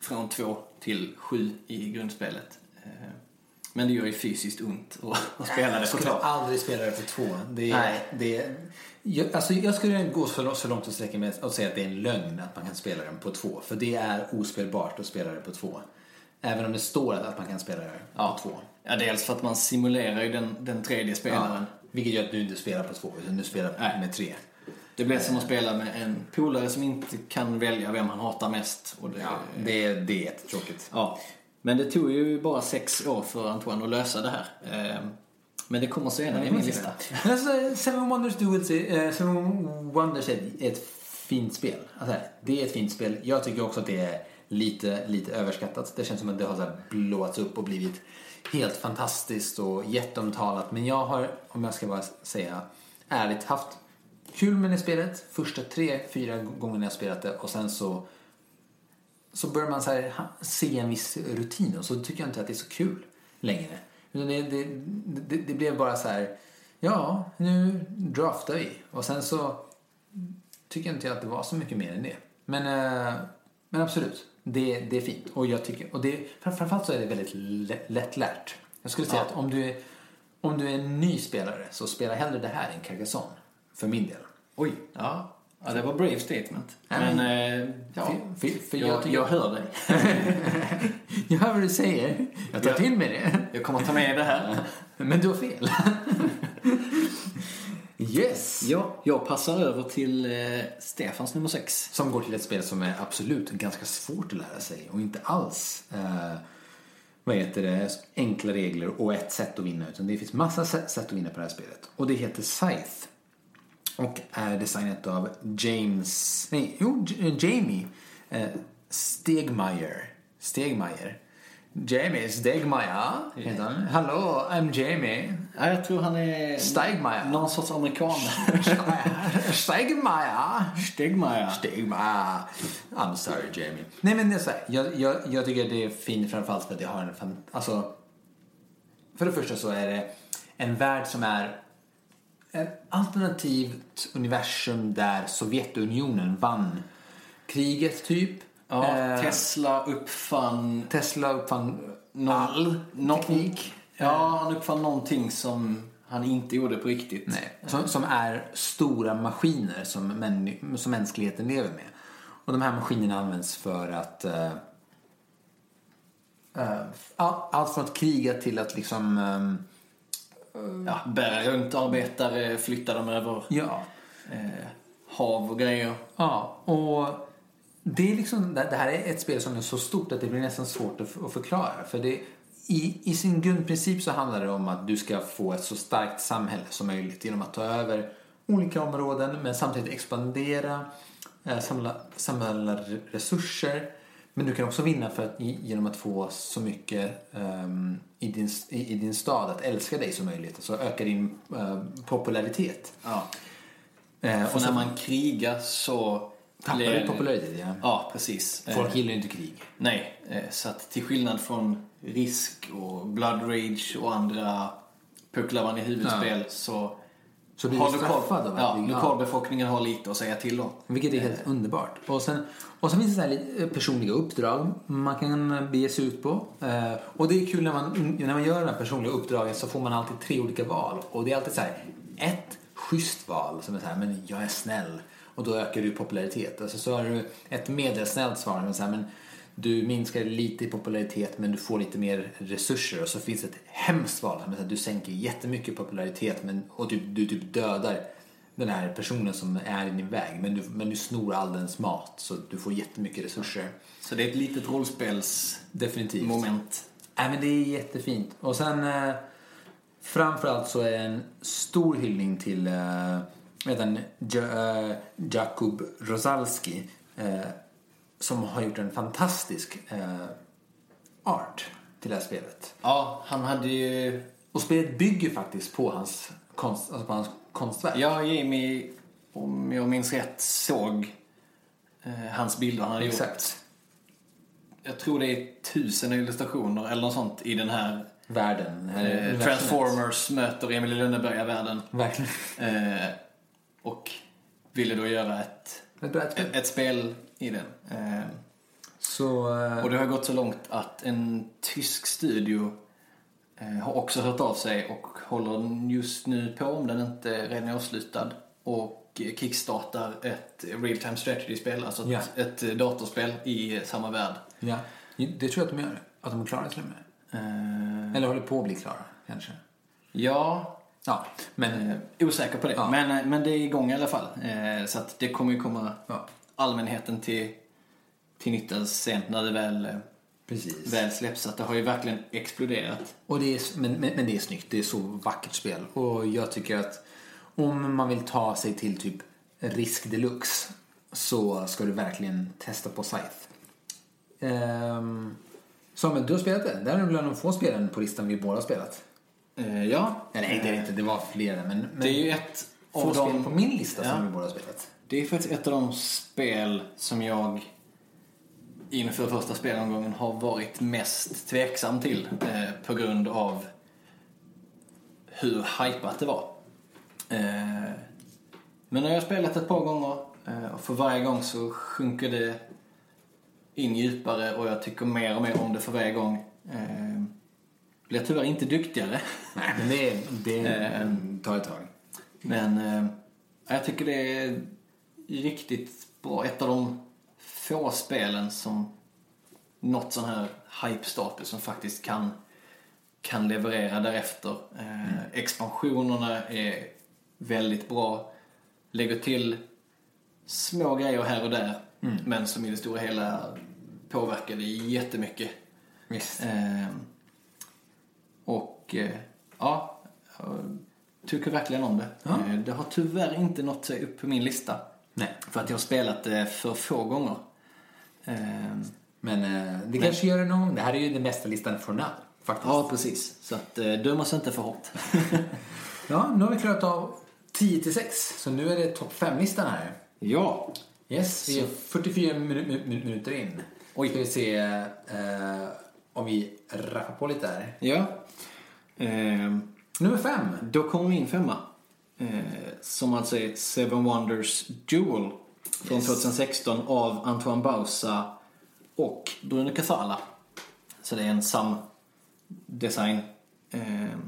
från två till sju i grundspelet. Eh, Men det gör ju fysiskt ont att, spela det Jag på skulle två. aldrig spela det på två. Det är, Nej. Det är, jag, alltså jag skulle gå så långt, så långt att sträcka mig och säga att det är en lögn att man kan spela den på två. För det är ospelbart att spela det på två. Även om det står att man kan spela det Ja. på två. Ja, dels för att man simulerar ju den, den tredje spelaren. Vilket gör att du inte spelar på två, utan du spelar Nej. med tre. Det blir som att spela med en polare som inte kan välja vem han hatar mest. Och det, Ja, det, är- det är jättetråkigt. Ja, men det tog ju bara sex år för Antoine att lösa det här. Ehm, Men det kommer senare i min lista. Men alltså, Seven Wonders Duels är, eh, Seven Wonders är ett fint spel. Alltså, det är ett fint spel. Jag tycker också att det är lite, lite överskattat. Det känns som att det har så blåats upp och blivit helt fantastiskt och jätteomtalat. Men jag har, om jag ska bara säga ärligt, haft kul med det spelet första tre, fyra gångerna jag spelat det och sen så så börjar man så här, se en viss rutin och så tycker jag inte att det är så kul längre. Det, det, det, det blev bara så här, ja, nu draftar vi. Och sen så tycker jag inte att det var så mycket mer än det. Men, eh, men absolut, det, det är fint. Och jag tycker, och det, fram- framförallt så är det väldigt lä- lättlärt. Jag skulle säga Ja. att om du, är, om du är en ny spelare så spela hellre det här än Carcassonne. För min del. Oj, ja. ja det var brave statement. Men, men- eh, ja, För, för, jag, jag, tycker, jag hör dig. jag hör vad du säger. Jag tar Ja. till mig det. Jag kommer ta med det här. Men du har fel. yes. Ja, jag passar över till eh, Stefans nummer sex. Som går till ett spel som är absolut ganska svårt att lära sig och inte alls eh, vad heter det, enkla regler och ett sätt att vinna utan det finns massa sätt att vinna på det här spelet. Och det heter Scythe. Och är designat av James, nej, jo, J- Jamie eh, Stegmaier. Stegmaier. Jamie Stegmaier heter han. Hallå, I'm Jamie. Ja, jag tror han är Steigmeier. någon sorts amerikan. Stegmaier. Stegmeier. Stigma. I'm sorry Jamie. Nej men det är så här, jag, jag, jag tycker det är fint framförallt för att jag har en fan, alltså För det första så är det en värld som är ett alternativt universum där Sovjetunionen vann kriget typ. Ja, Eh, Tesla uppfann Tesla uppfann någon all nå- teknik. Ja, han uppfann någonting som han inte gjorde på riktigt. Nej, som, som är stora maskiner som, män, som mänskligheten lever med. Och de här maskinerna används för att, eh, eh, all- allt från att kriga till att liksom... Ja, bära runt arbetare, flytta dem över ja, eh, hav och grejer. Ja, och det, är liksom, det här är ett spel som är så stort att det blir nästan svårt att, förklara. För det, i, I sin grundprincip så handlar det om att du ska få ett så starkt samhälle som möjligt genom att ta över olika områden men samtidigt expandera, eh, samla, samla re- resurser. Men du kan också vinna för att, genom att få så mycket ehm, i, din, i, i din stad att älska dig som möjligt. Alltså öka din eh, popularitet. Ja. Eh, Och och så när man krigar så... tappar du popularitet. Ja. Ja, precis. Folk Eh, gillar ju inte krig. Nej, så att till skillnad från Risk och Blood Rage och andra pucklar man i huvudspel så Så blir har du straffad av att ja, lokalbefolkningen har lite att säga till om. Vilket är helt underbart. Och sen, och sen finns det så här eh, personliga uppdrag man kan bege sig ut på. Eh, och det är kul när man, när man gör de här personliga uppdragen så får man alltid tre olika val. Och det är alltid så här, ett schysst val som är så här, men jag är snäll. Och då ökar du popularitet. Alltså så har du ett medelsnällt svar som är så här, men du minskar lite i popularitet men du får lite mer resurser. Och så finns det ett hemskt val här, du sänker jättemycket popularitet men, och typ, du typ dödar den här personen som är i din väg. Men du, men du snor all dens mat så du får jättemycket resurser. Så det är ett litet rollspelsmoment. Definitivt. Nej, men det är jättefint. Och sen eh, framförallt så är det en stor hyllning till eh, vet han, ja, eh, Jakub Rosalski eh, som har gjort en fantastisk eh, art till det här spelet. Ja, han hade ju... Och spelet bygger faktiskt på hans, konst, alltså på hans konstverk. Ja, Jimmy, om jag minns rätt, såg eh, hans bilder han hade gjort. Exakt. Jag tror det är tusen illustrationer eller något sånt i den här Världen. eh. Transformers möter Emil i Lönneberga-världen. Verkligen. Eh, och ville då göra ett, ett, ett spel i den. Eh, Så... eh, och det har gått så långt att en tysk studio eh, har också hört av sig och håller just nu på, om den inte redan är avslutad, och kickstartar ett real time strategy-spel, alltså ett, Ja. ett datorspel i samma värld. Ja, det tror jag att de gör. Att de är klara till och med. Eller håller på att bli klara, kanske. ja, Ja, men... eh, osäker på det. Ja. Men, men det är igång i alla fall. Eh, så att det kommer ju komma Ja, allmänheten till, till nytta sent när det väl, eh, precis. väl släpps. Så att det har ju verkligen exploderat. Och det är, men, men, men det är snyggt. Det är så vackert spel. Och jag tycker att om man vill ta sig till typ risk deluxe så ska du verkligen testa på Scythe. Um, Samuel, du har spelat det. Det är av de få spelen på listan vi båda har spelat. Eh, ja, Nej, nej, det är inte. Det var flera. Men, men det är ju ett få av spel de... på min lista Ja. som vi båda har spelat. Det är faktiskt ett av de spel som jag inför första spelomgången har varit mest tveksam till eh, på grund av hur hypat det var. Eh, men när jag har spelat ett par gånger eh, och för varje gång så sjunker det in djupare och jag tycker mer och mer om det för varje gång. Eh, blir tyvärr inte duktigare. Nej, men det, det Eh. tar ett tag. Men eh, jag tycker det är riktigt bra. Ett av de få spelen som nått sån här hype-status som faktiskt kan, kan leverera därefter. Eh, Expansionerna är väldigt bra. Lägger till små grejer här och där. Men som i det stora hela påverkar det jättemycket. Visst. Eh, och eh, ja, tycker verkligen om det. Eh, det har tyvärr inte nått sig upp på min lista. Nej. För att jag har spelat det för få gånger. Eh, Men eh, det kanske gör det någon gång. Det här är ju den bästa listan for now. Faktiskt. ja, precis. Så att eh, döm oss inte för hårt. Ja, nu har vi klarat av 10 till 6. Så nu är det topp 5-listan här. ja. Yes, vi är 44 minu- minu- minu- minuter in. Oj. Ska vi se eh, om vi rappar på lite här. Ja. Eh, Nummer 5. då kommer min femma. Eh, som alltså är Seven Wonders Duel. Från Yes. 2016 av Antoine Bausa och Bruno Casala. Så det är en sam-design. Eh,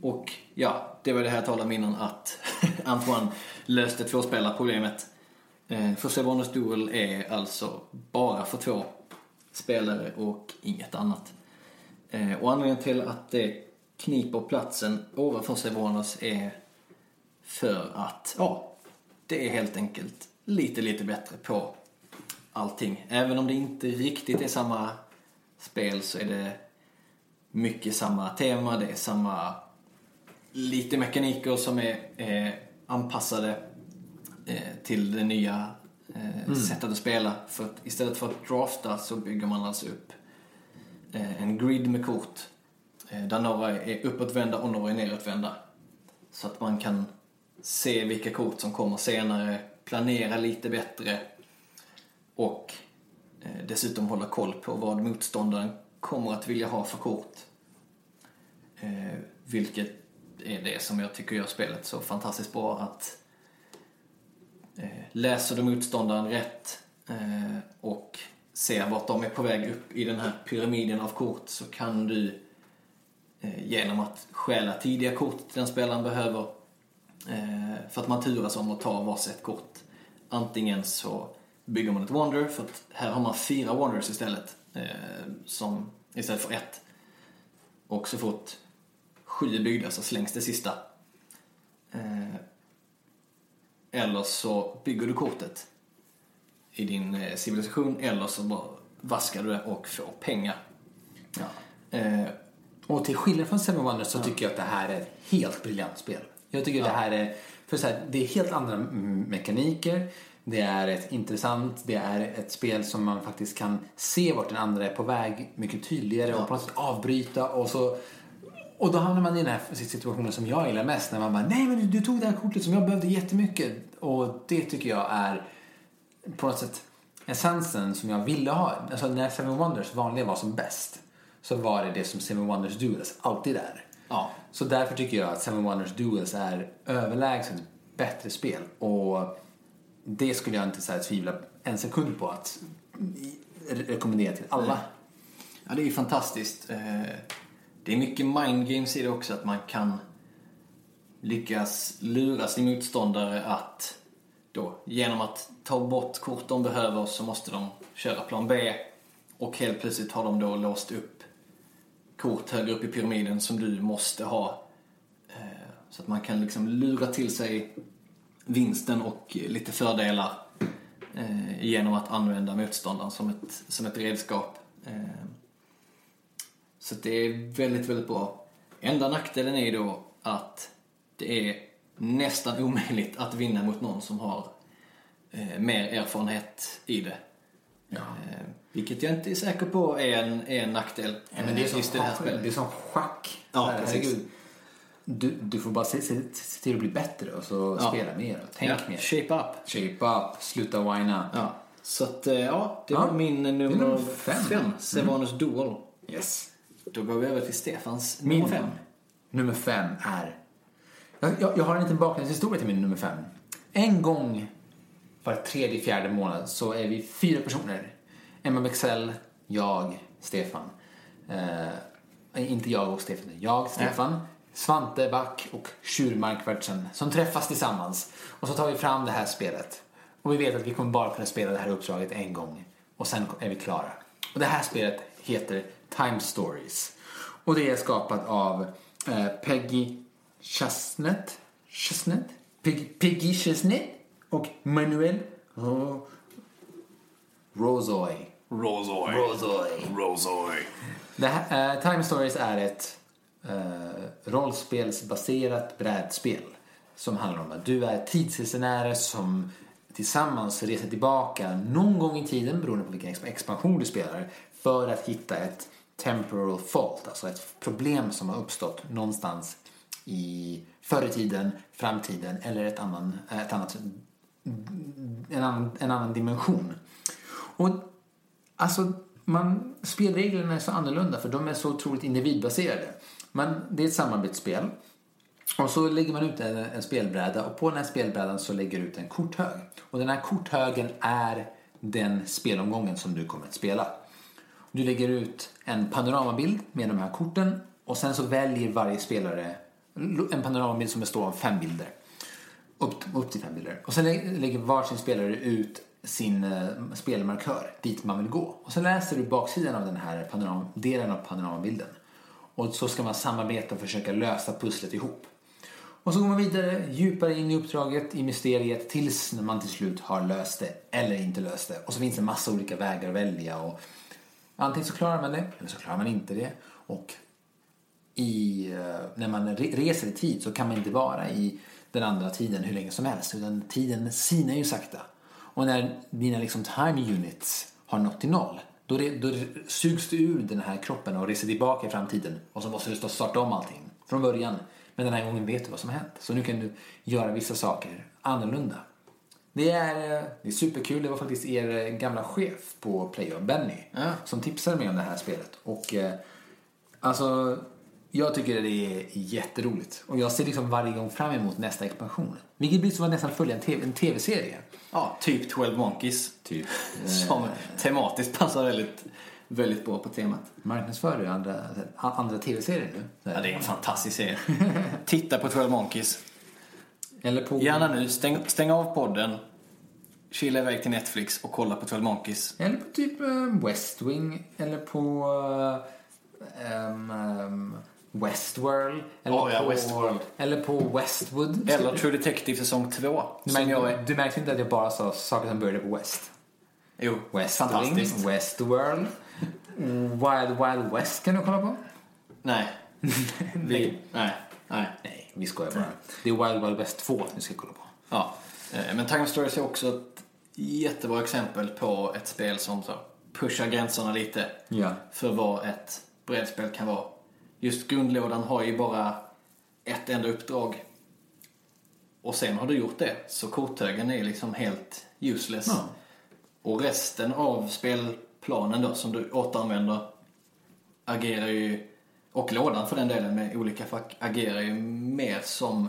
och ja, det var det här jag talade om innan att Antoine löste tvåspelarproblemet. Eh, för Seven Wonders Duel är alltså bara för två. spelare och inget annat. Eh, och anledningen till att det kniper platsen ovanför Sevonos är för att, ja, det är helt enkelt lite, lite bättre på allting. Även om det inte riktigt är samma spel så är det mycket samma tema, det är samma lite mekaniker som är, är anpassade eh, till det nya eh, mm. sättet att spela. För att istället för att drafta så bygger man alltså upp eh, en grid med kort Eh, där några är uppåtvända och några är nedåtvända. Så att man kan se vilka kort som kommer senare, planera lite bättre och eh, dessutom hålla koll på vad motståndaren kommer att vilja ha för kort. Eh, vilket är det som jag tycker gör spelet så fantastiskt bra att läser du motståndaren rätt och ser vart de är på väg upp i den här pyramiden av kort så kan du genom att stjäla tidiga kort till den spelaren behöver eh, för att man turas om att ta varsitt kort. Antingen så bygger man ett Wonder, för att här har man fyra Wonders istället, eh, som, istället för ett. Och så fort sju byggda så slängs det sista. Eh, eller så bygger du kortet i din eh, civilisation eller så bara vaskar du det och får pengar. Ja. Och till skillnad från Seven Wonders så ja. tycker jag att det här är ett helt briljant spel. Jag tycker ja. det här är, för så här, det är helt andra mekaniker. Det är ett intressant, det är ett spel som man faktiskt kan se vart den andra är på väg mycket tydligare och på något sätt avbryta och så och då hamnar man i den här situationen som jag gillar mest när man bara nej men du, du tog det här kortet som jag behövde jättemycket och det tycker jag är på något sätt essensen som jag ville ha. Alltså när Seven Wonders vanligen var som bäst så var det det som Seven Wonders Duels alltid är. Ja. Så därför tycker jag att Seven Wonders Duels är överlägset bättre spel och det skulle jag inte så här, tvivla en sekund på att rekommendera till alla. Ja, det är ju fantastiskt. Eh, det är mycket mind games i det också, att man kan lyckas lura sin motståndare att då, genom att ta bort kort de behöver så måste de köra plan B och helt plötsligt har de då låst upp kort högre upp i pyramiden som du måste ha. Eh, så att man kan liksom lura till sig vinsten och lite fördelar eh, genom att använda motståndaren som ett, som ett redskap. Eh, så det är väldigt, väldigt bra. Enda nackdelen är då att det är nästan omöjligt att vinna mot någon som har eh, mer erfarenhet i det. Ja. Eh, vilket jag inte är säker på är en, är en nackdel ja, men det är som, det här spelet. Det är som schack. Ja, Herregud. Du, du får bara se, se, se till att bli bättre och så ja. spela mer och tänk ja. mer. Shape up. Shape up, sluta whina. Ja. Så att, eh, ja, det var min nummer, nummer fem. fem. Sevanus mm. Duel. Yes. Då går vi över till Stefans min nummer fem. Nummer fem är... Jag, jag, jag har en liten bakgrundshistoria till min nummer fem. En gång var tredje, fjärde månad så är vi fyra personer. Emma Bexell, jag, Stefan. Eh, inte jag och Stefan, jag, Stefan. Ja. Svante Back och Sjur som träffas tillsammans. Och så tar vi fram det här spelet. Och vi vet att vi kommer bara kunna spela det här uppdraget en gång. Och sen är vi klara. Och det här spelet heter Time Stories. Och det är skapat av eh, Peggy Chestnut, Chestnut? Peggy, Peggy Chestnut och Manuel Rosoy. Rosoy. Rosoy. Rosoy. Det här, uh, Time Stories är ett uh, rollspelsbaserat brädspel som handlar om att du är tidsresenärer som tillsammans reser tillbaka någon gång i tiden beroende på vilken expansion du spelar för att hitta ett temporal fault, alltså ett problem som har uppstått någonstans i förr i tiden, framtiden eller ett annan, ett annat, en, annan, en annan dimension. Och alltså, man, spelreglerna är så annorlunda för de är så otroligt individbaserade. Man, det är ett samarbetsspel. Och så lägger man ut en, en spelbräda och på den här spelbrädan så lägger du ut en korthög. Och den här korthögen är den spelomgången som du kommer att spela. Du lägger ut en panoramabild med de här korten och sen så väljer varje spelare en panoramabild som består av fem bilder. Upp, upp till fem bilder. Och sen lägger varsin spelare ut sin eh, spelmarkör dit man vill gå. Och så läser du baksidan av den här panoram, delen av panoramabilden. Och så ska man samarbeta och försöka lösa pusslet ihop. Och så går man vidare djupare in i uppdraget, i mysteriet tills man till slut har löst det eller inte löst det. Och så finns det en massa olika vägar att välja. Och antingen så klarar man det eller så klarar man inte det. Och i, eh, när man reser i tid så kan man inte vara i den andra tiden hur länge som helst. Utan tiden sinar ju sakta. Och när dina liksom time units har nått till noll då, det, då sugs du ur den här kroppen och reser tillbaka i framtiden. Och så måste du starta om allting från början. Men den här gången vet du vad som har hänt. Så nu kan du göra vissa saker annorlunda. Det är, eh, det är superkul. Det var faktiskt er eh, gamla chef på Playo, Benny, Ja. som tipsade mig om det här spelet. Och eh, alltså, jag tycker det är jätteroligt. Och jag ser liksom varje gång fram emot nästa expansion. Vilket blir som att nästan följa en TV-serie. Ja, typ 12 Monkeys. Typ. Som tematiskt passar väldigt, väldigt bra på temat. Marknadsför du andra, andra TV-serier nu? Ja, det är en fantastisk serie. Titta på 12 Monkeys. Eller på... Gärna nu, stäng, stäng av podden, kila iväg till Netflix och kolla på 12 Monkeys. Eller på typ eh, West Wing. Eller på em, em, Westworld. Eller, Oh, ja, på, Westworld. eller på Westwood. Eller True Detective säsong 2. Du är... du märkte inte att jag bara sa saker som började på West? Jo, West fantastiskt. Wing, Westworld. Wild Wild West kan du kolla på. Nej. Vi, nej, nej. Nej, vi skojar bara. Det är Wild Wild West 2 vi ska kolla på. Ja. Eh, Men Time Stories är också ett jättebra exempel på ett spel som så pushar gränserna lite Ja. för vad ett brädspel kan vara. Just grundlådan har ju bara ett enda uppdrag. Och sen har du gjort det, så korthögen är liksom helt useless. Ja. Och resten av spelplanen då, som du återanvänder, agerar ju, och lådan för den delen med olika fack, agerar ju mer som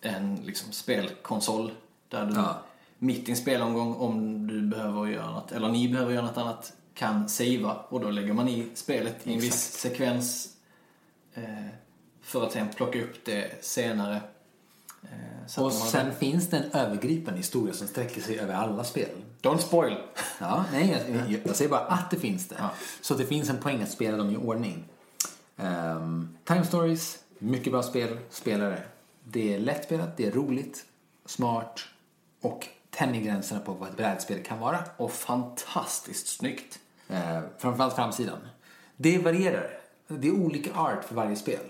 en liksom spelkonsol. Där du Ja. mitt i en spelomgång, om du behöver göra något, eller ni behöver göra något annat, kan savea. Och då lägger man i spelet i en viss sekvens för att sen plocka upp det senare. Eh, Och sen finns det en övergripande historia som sträcker sig över alla spel. Don't spoil! Ja, nej, jag, jag säger bara att det finns det. Ja. Så det finns en poäng att spela dem i ordning. Um, Time Stories, mycket bra spel, spelare. Det är lättspelat, det är roligt, smart och tänjer gränserna på vad ett brädspel kan vara. Och fantastiskt snyggt. Uh, framförallt framsidan. Det varierar. Det är olika art för varje spel.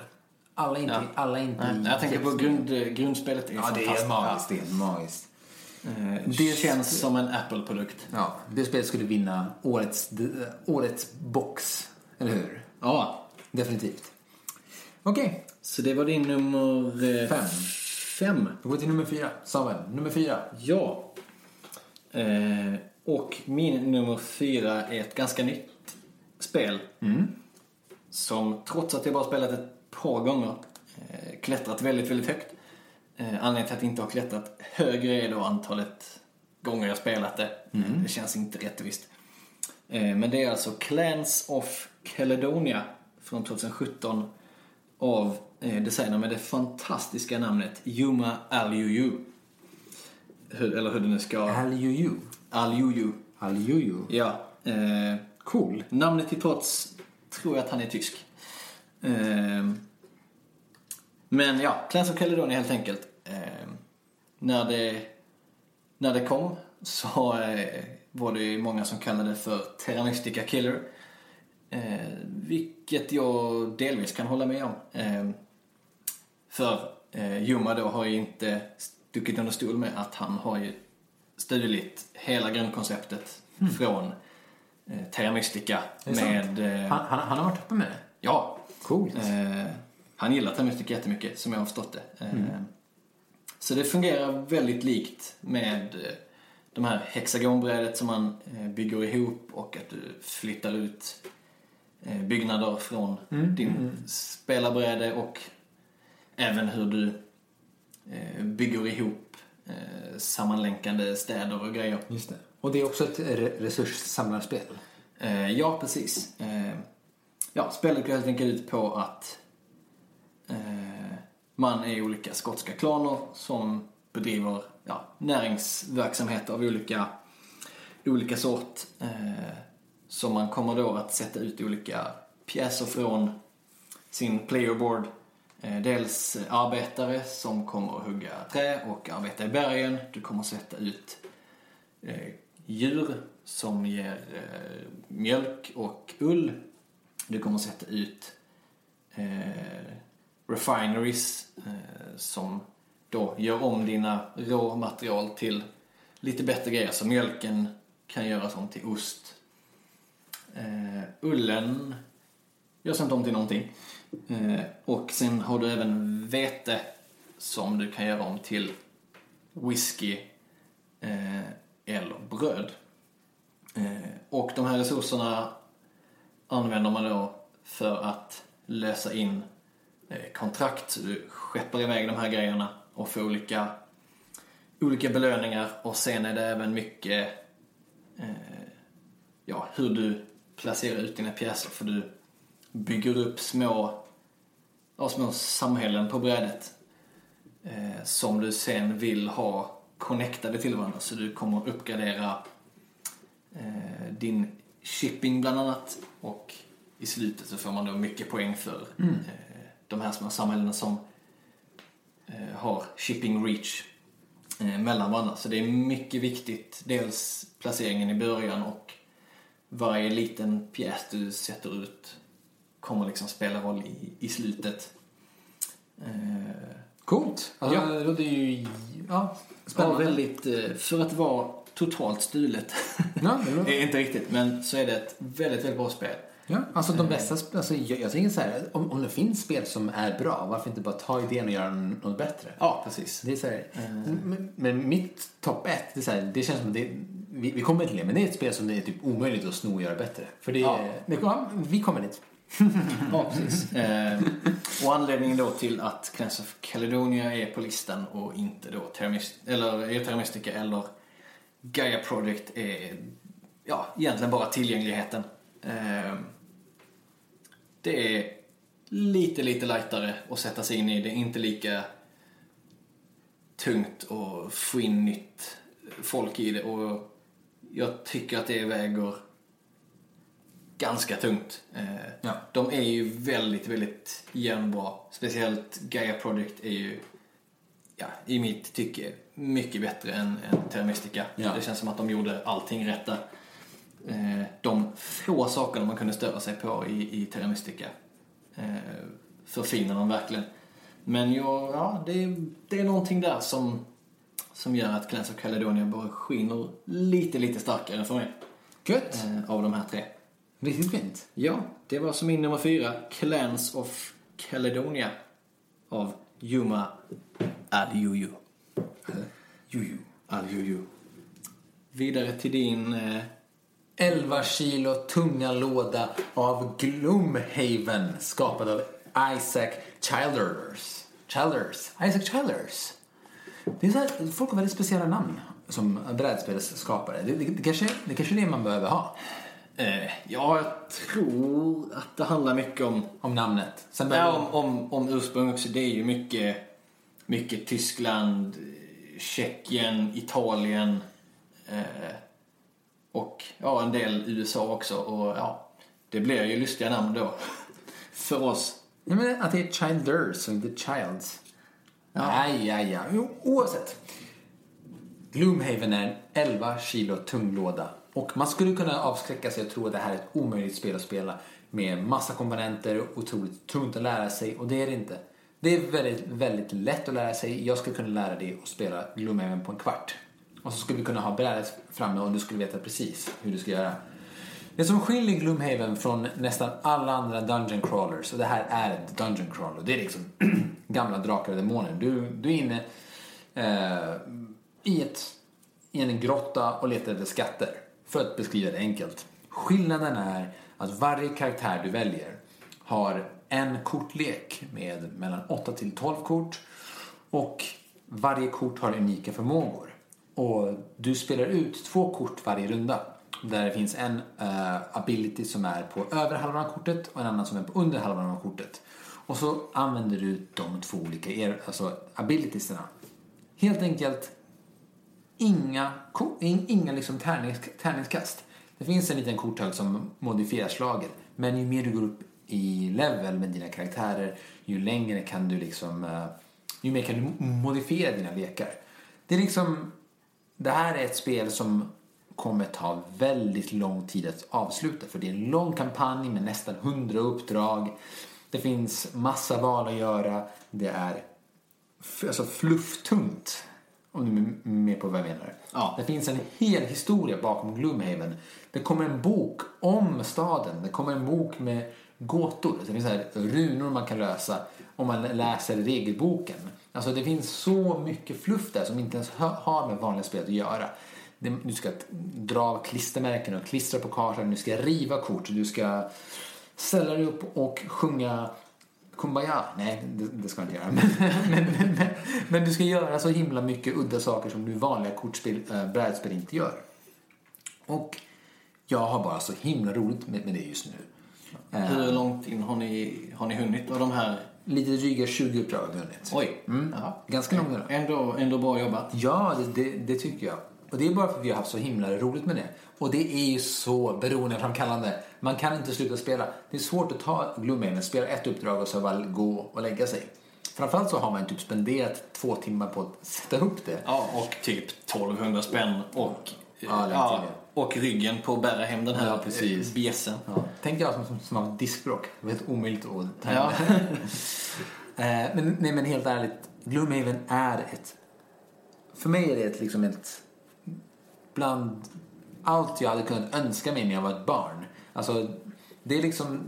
Alla inte, Ja. alla inte Nej, jag tänker på grund, grundspelet är Ja, det är magiskt. Det är magiskt. Eh, Det- känns som en Apple-produkt. Ja, det spelet skulle vinna årets, årets box, eller hur? Ja, Definitivt. Okej, så det var din nummer eh, Fem. fem. då går vi till nummer fyra. Samuel, nummer fyra. Ja. Eh, och min nummer fyra är ett ganska nytt spel. Som trots att jag bara spelat ett par gånger eh, klättrat väldigt, väldigt högt. Eh, anledningen till att jag inte har klättrat högre är då antalet gånger jag spelat det. Det känns inte rättvist. Eh, men det är alltså Clans of Caledonia från 2017 av designer med det fantastiska namnet Yuma Aliuyu. Hur, eller hur det nu ska... Aliuju. Aliuyu. Aliuju. Ja. Eh, Cool. namnet till trots tror jag att han är tysk. Eh, men ja, Clans of Caledonia helt enkelt. Eh, när, det, när det kom så eh, var det ju många som kallade det för Terra Mystica Killer. Eh, vilket jag delvis kan hålla med om. För eh, Juma då har ju inte stuckit under stol med att han har ju stulit hela grundkonceptet från eh, Terra Mystica med... Eh, Han, han, han har varit uppe med det. ja, Coolt. Eh, han gillar Terra Mystica jättemycket, som jag har förstått det. Eh, Så det fungerar väldigt likt med eh, de här hexagonbrädet som man eh, bygger ihop och att du flyttar ut eh, byggnader från din spelarbräde och även hur du bygger ihop sammanlänkande städer och grejer. Just det. Och det är också ett resurssamlarspel. Eh, ja, precis. Eh, ja, spelet går helt enkelt ut på att eh, man är olika skotska klaner som bedriver ja, näringsverksamhet av olika olika sort. Eh, så man kommer då att sätta ut olika pjäser från sin playerboard. Eh, dels arbetare som kommer att hugga trä och arbeta i bergen. Du kommer att sätta ut eh, djur som ger eh, mjölk och ull. Du kommer sätta ut eh, refineries eh, som då gör om dina råmaterial till lite bättre grejer. Så mjölken kan göras om till ost. Eh, ullen görs inte om till någonting. Eh, och sen har du även vete som du kan göra om till whisky eh, eller bröd. Eh, och de här resurserna använder man då för att lösa in eh, kontrakt. Så du skeppar iväg de här grejerna och får olika, olika belöningar. Och sen är det även mycket eh, ja, hur du placerar ut dina pjäser. För du bygger upp små, ja, små samhällen på brädet eh, som du sen vill ha connectade till varandra. Så du kommer uppgradera eh, din shipping bland annat. Och i slutet så får man då mycket poäng för Mm. eh, de här små samhällena som eh, har shipping reach eh, mellan varandra. Så det är mycket viktigt. Dels placeringen i början och varje liten pjäs du sätter ut kommer liksom spela roll i, i slutet. Eh, Coolt. Alltså, Ja. Det låter ju ja, ja, spännande. väldigt, eh, för att vara totalt stulet. Ja, är inte riktigt, men så är det ett väldigt, väldigt bra spel. Ja, alltså de bästa sp- alltså, jag, jag tänker så här, om, om det finns spel som är bra, varför inte bara ta idén och göra något bättre? Ja, precis. Det är så här, men, men mitt topp ett, det, är så här, det känns som det, vi, vi kommer till det, men det är ett spel som det är typ omöjligt att sno och göra bättre. För det, Ja. det ja, vi kommer dit. Ja, precis. Och anledningen då till att Clans of Caledonia är på listan och inte då Terramist- eller, Mystica eller Gaia Project är ja, egentligen bara tillgängligheten. Eh, det är lite, lite lightare att sätta sig in i. Det är inte lika tungt att få in nytt folk i det och jag tycker att det väger ganska tungt. Eh, Ja. De är ju väldigt, väldigt jämnbra. Speciellt Gaia Project är ju, ja, i mitt tycke, mycket bättre än, än Terra Mystica. Ja. Det känns som att de gjorde allting rätt där. Eh, de få sakerna man kunde störa sig på i, i Terra Mystica eh, förfinar de verkligen. Men ja, ja det, är- det är någonting där som, som gör att Clans of Caledonia bara skiner lite, lite starkare för mig. Gött! Av de här tre. Riktigt fint. Ja, det var som min nummer fyra. Clans of Caledonia. Av Yuma Al-Yuyu. Juju. Vidare till din... Eh, 11 kilo tunga låda av Gloomhaven skapad av Isaac Childers. Childers. Isaac Childers. Det är så här, folk har väldigt speciella namn som brädspelsskapare. Det, det, det, kanske, det kanske är det man behöver ha. Eh, ja, jag tror att det handlar mycket om... Om namnet. Sen Ja, om, om, om ursprung också. Det är ju mycket, mycket Tyskland, Tjeckien, Italien eh, och ja, en del USA också. Och ja, det blir ju lustiga namn då. För oss. Ja, men att det är Childers och inte Childs. Aj, aj, aj. Jo, oavsett. Gloomhaven är en 11 kilo tung låda. Och man skulle kunna avskräcka sig och tro att det här är ett omöjligt spel att spela. Med massa komponenter, otroligt tungt att lära sig. Och det är det inte. Det är väldigt, väldigt lätt att lära sig. Jag skulle kunna lära dig att spela Gloomhaven på en kvart. Och så skulle vi kunna ha brädet framme och du skulle veta precis hur du ska göra. Det som skiljer Gloomhaven från nästan alla andra Dungeon Crawlers, och det här är ett Dungeon Crawler, det är liksom gamla drakar och demoner. Du, du är inne eh, i, ett, i en grotta och letar efter skatter, för att beskriva det enkelt. Skillnaden är att varje karaktär du väljer har en kortlek med mellan 8 till 12 kort och varje kort har unika förmågor. Och du spelar ut två kort varje runda. Där det finns en uh, ability som är på över halvan av kortet och en annan som är på under halvan av kortet. Och så använder du de två olika er, alltså abilitiesarna. Helt enkelt inga, inga liksom tärnings, tärningskast. Det finns en liten korthög som modifierar slaget. Men ju mer du går upp i level med dina karaktärer, ju längre kan du liksom... Eh, ju mer kan du modifiera dina lekar. Det är liksom... Det här är ett spel som kommer ta väldigt lång tid att avsluta. För det är en lång kampanj med nästan 100 uppdrag. Det finns massa val att göra. Det är alltså flufftungt. Om du är med på vad jag menar. Ja. Det finns en hel historia bakom Gloomhaven. Det kommer en bok om staden. Det kommer en bok med gåtor. Det finns så här runor man kan lösa om man läser regelboken. Alltså det finns så mycket fluff där som inte ens har med vanliga spel att göra. Du ska dra av klistermärken och klistra på kartan. Du ska riva kort. Du ska ställa dig upp och sjunga Kumbaya. Nej, det, det ska jag inte göra. Men, men, men, men, du ska göra så himla mycket udda saker som du vanliga kortspel, äh, brädspel inte gör. Och jag har bara så himla roligt med, med det just nu. Eh, Hur långt in har ni, har ni hunnit av de här? lite dryga 20 uppdrag har vi vunnit. Oj. Mm. Ganska långt. Ändå, ändå bra jobbat. Ja, det, det, det tycker jag. Och det är bara för att vi har haft så himla roligt med det. Och det är ju så beroendeframkallande. Man kan inte sluta spela. Det är svårt att ta Gloomhaven, spela ett uppdrag och så väl gå och lägga sig. Framförallt så har man typ spenderat två timmar på att sätta upp det. Ja, och typ 1200 spänn och, Ja, ja, och ryggen på att bära hem den här Ja, precis. bjässen. Ja. Tänk jag som, som, som har diskbråck. Det var helt omöjligt ta Ja. Eh, men, nej, men helt ärligt, Gloomhaven är ett... För mig är det ett, liksom ett... Bland allt jag hade kunnat önska mig när jag var ett barn. Alltså, det är liksom...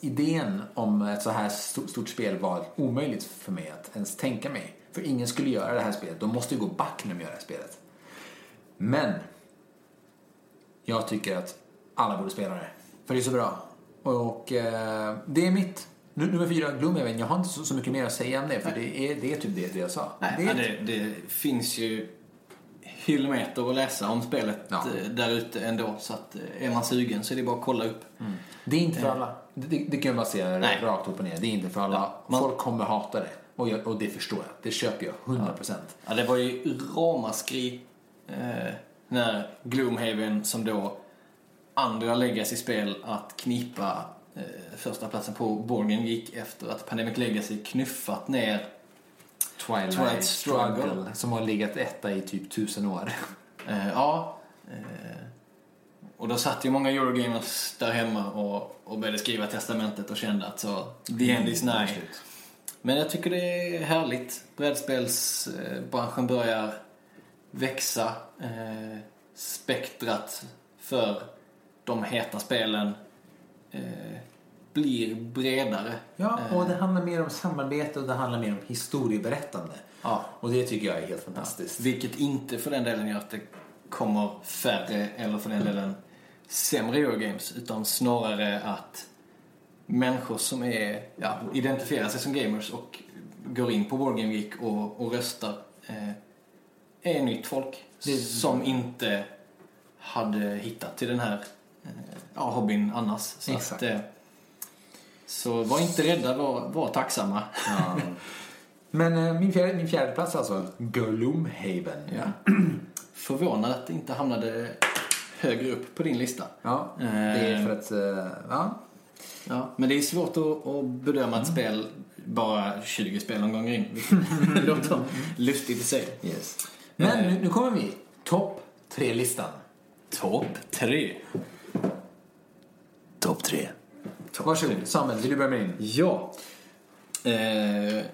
Idén om ett så här stort, spel var omöjligt för mig att ens tänka mig. För ingen skulle göra det här spelet. De måste ju gå back när de gör det här spelet. Men jag tycker att alla borde spela det. För det är så bra. Och eh, det är mitt. Nu, nummer fyra, Gloomhaven. Jag har inte så, så mycket mer att säga om det. För det är, det är typ det, det jag sa. Nej, det är det, det finns ju hyllmeter att läsa om spelet Ja. eh, där ute ändå. Så att eh, är man sugen så är det bara att kolla upp. Det är inte för alla. Det, det, kan jag bara säga Nej. rakt upp och ner. Det är inte för alla. Ja, man- Folk kommer hata det. Och, jag, och det förstår jag. Det köper jag 100%. Ja, det var ju ramaskri eh, när Gloomhaven som då andra Legacy-spel att knipa eh, första platsen på Borgen gick efter att Pandemic Legacy knuffat ner Twilight, Twilight Struggle. Struggle. Som har legat etta i typ tusen år. Eh, ja. Eh, och då satt ju många Eurogamers där hemma och, och började skriva testamentet och kände att så, the end is nigh. Men jag tycker det är härligt. Brädspelsbranschen börjar växa. Eh, spektrat för de heta spelen eh, blir bredare. Ja, och det handlar mer om samarbete och det handlar mer om historieberättande. Ja. Och det tycker jag är helt fantastiskt. Vilket inte för den delen gör att det kommer färre eller för den delen sämre Eurogames. Utan snarare att människor som är, ja, identifierar sig som gamers och går in på Board Game Geek och, och röstar eh, är nytt folk Det- som inte hade hittat till den här eh, ja, hobbyn annars. Så, Exakt. att, eh, så var inte rädda, var, var tacksamma. Ja. Men eh, min, fjärde, min fjärde plats alltså, Gloomhaven. Ja. Förvånad att det inte hamnade högre upp på din lista. Ja, det är för att... eh, ja. Ja, men det är svårt att, att bedöma ett spel bara 20 spelomgångar in. vilket låter lustigt i sig. Yes. Men nu, nu kommer vi. Topp tre-listan. Topp tre. Topp tre. Varsågod, Samuel, vill du börja med din? Ja. Eh,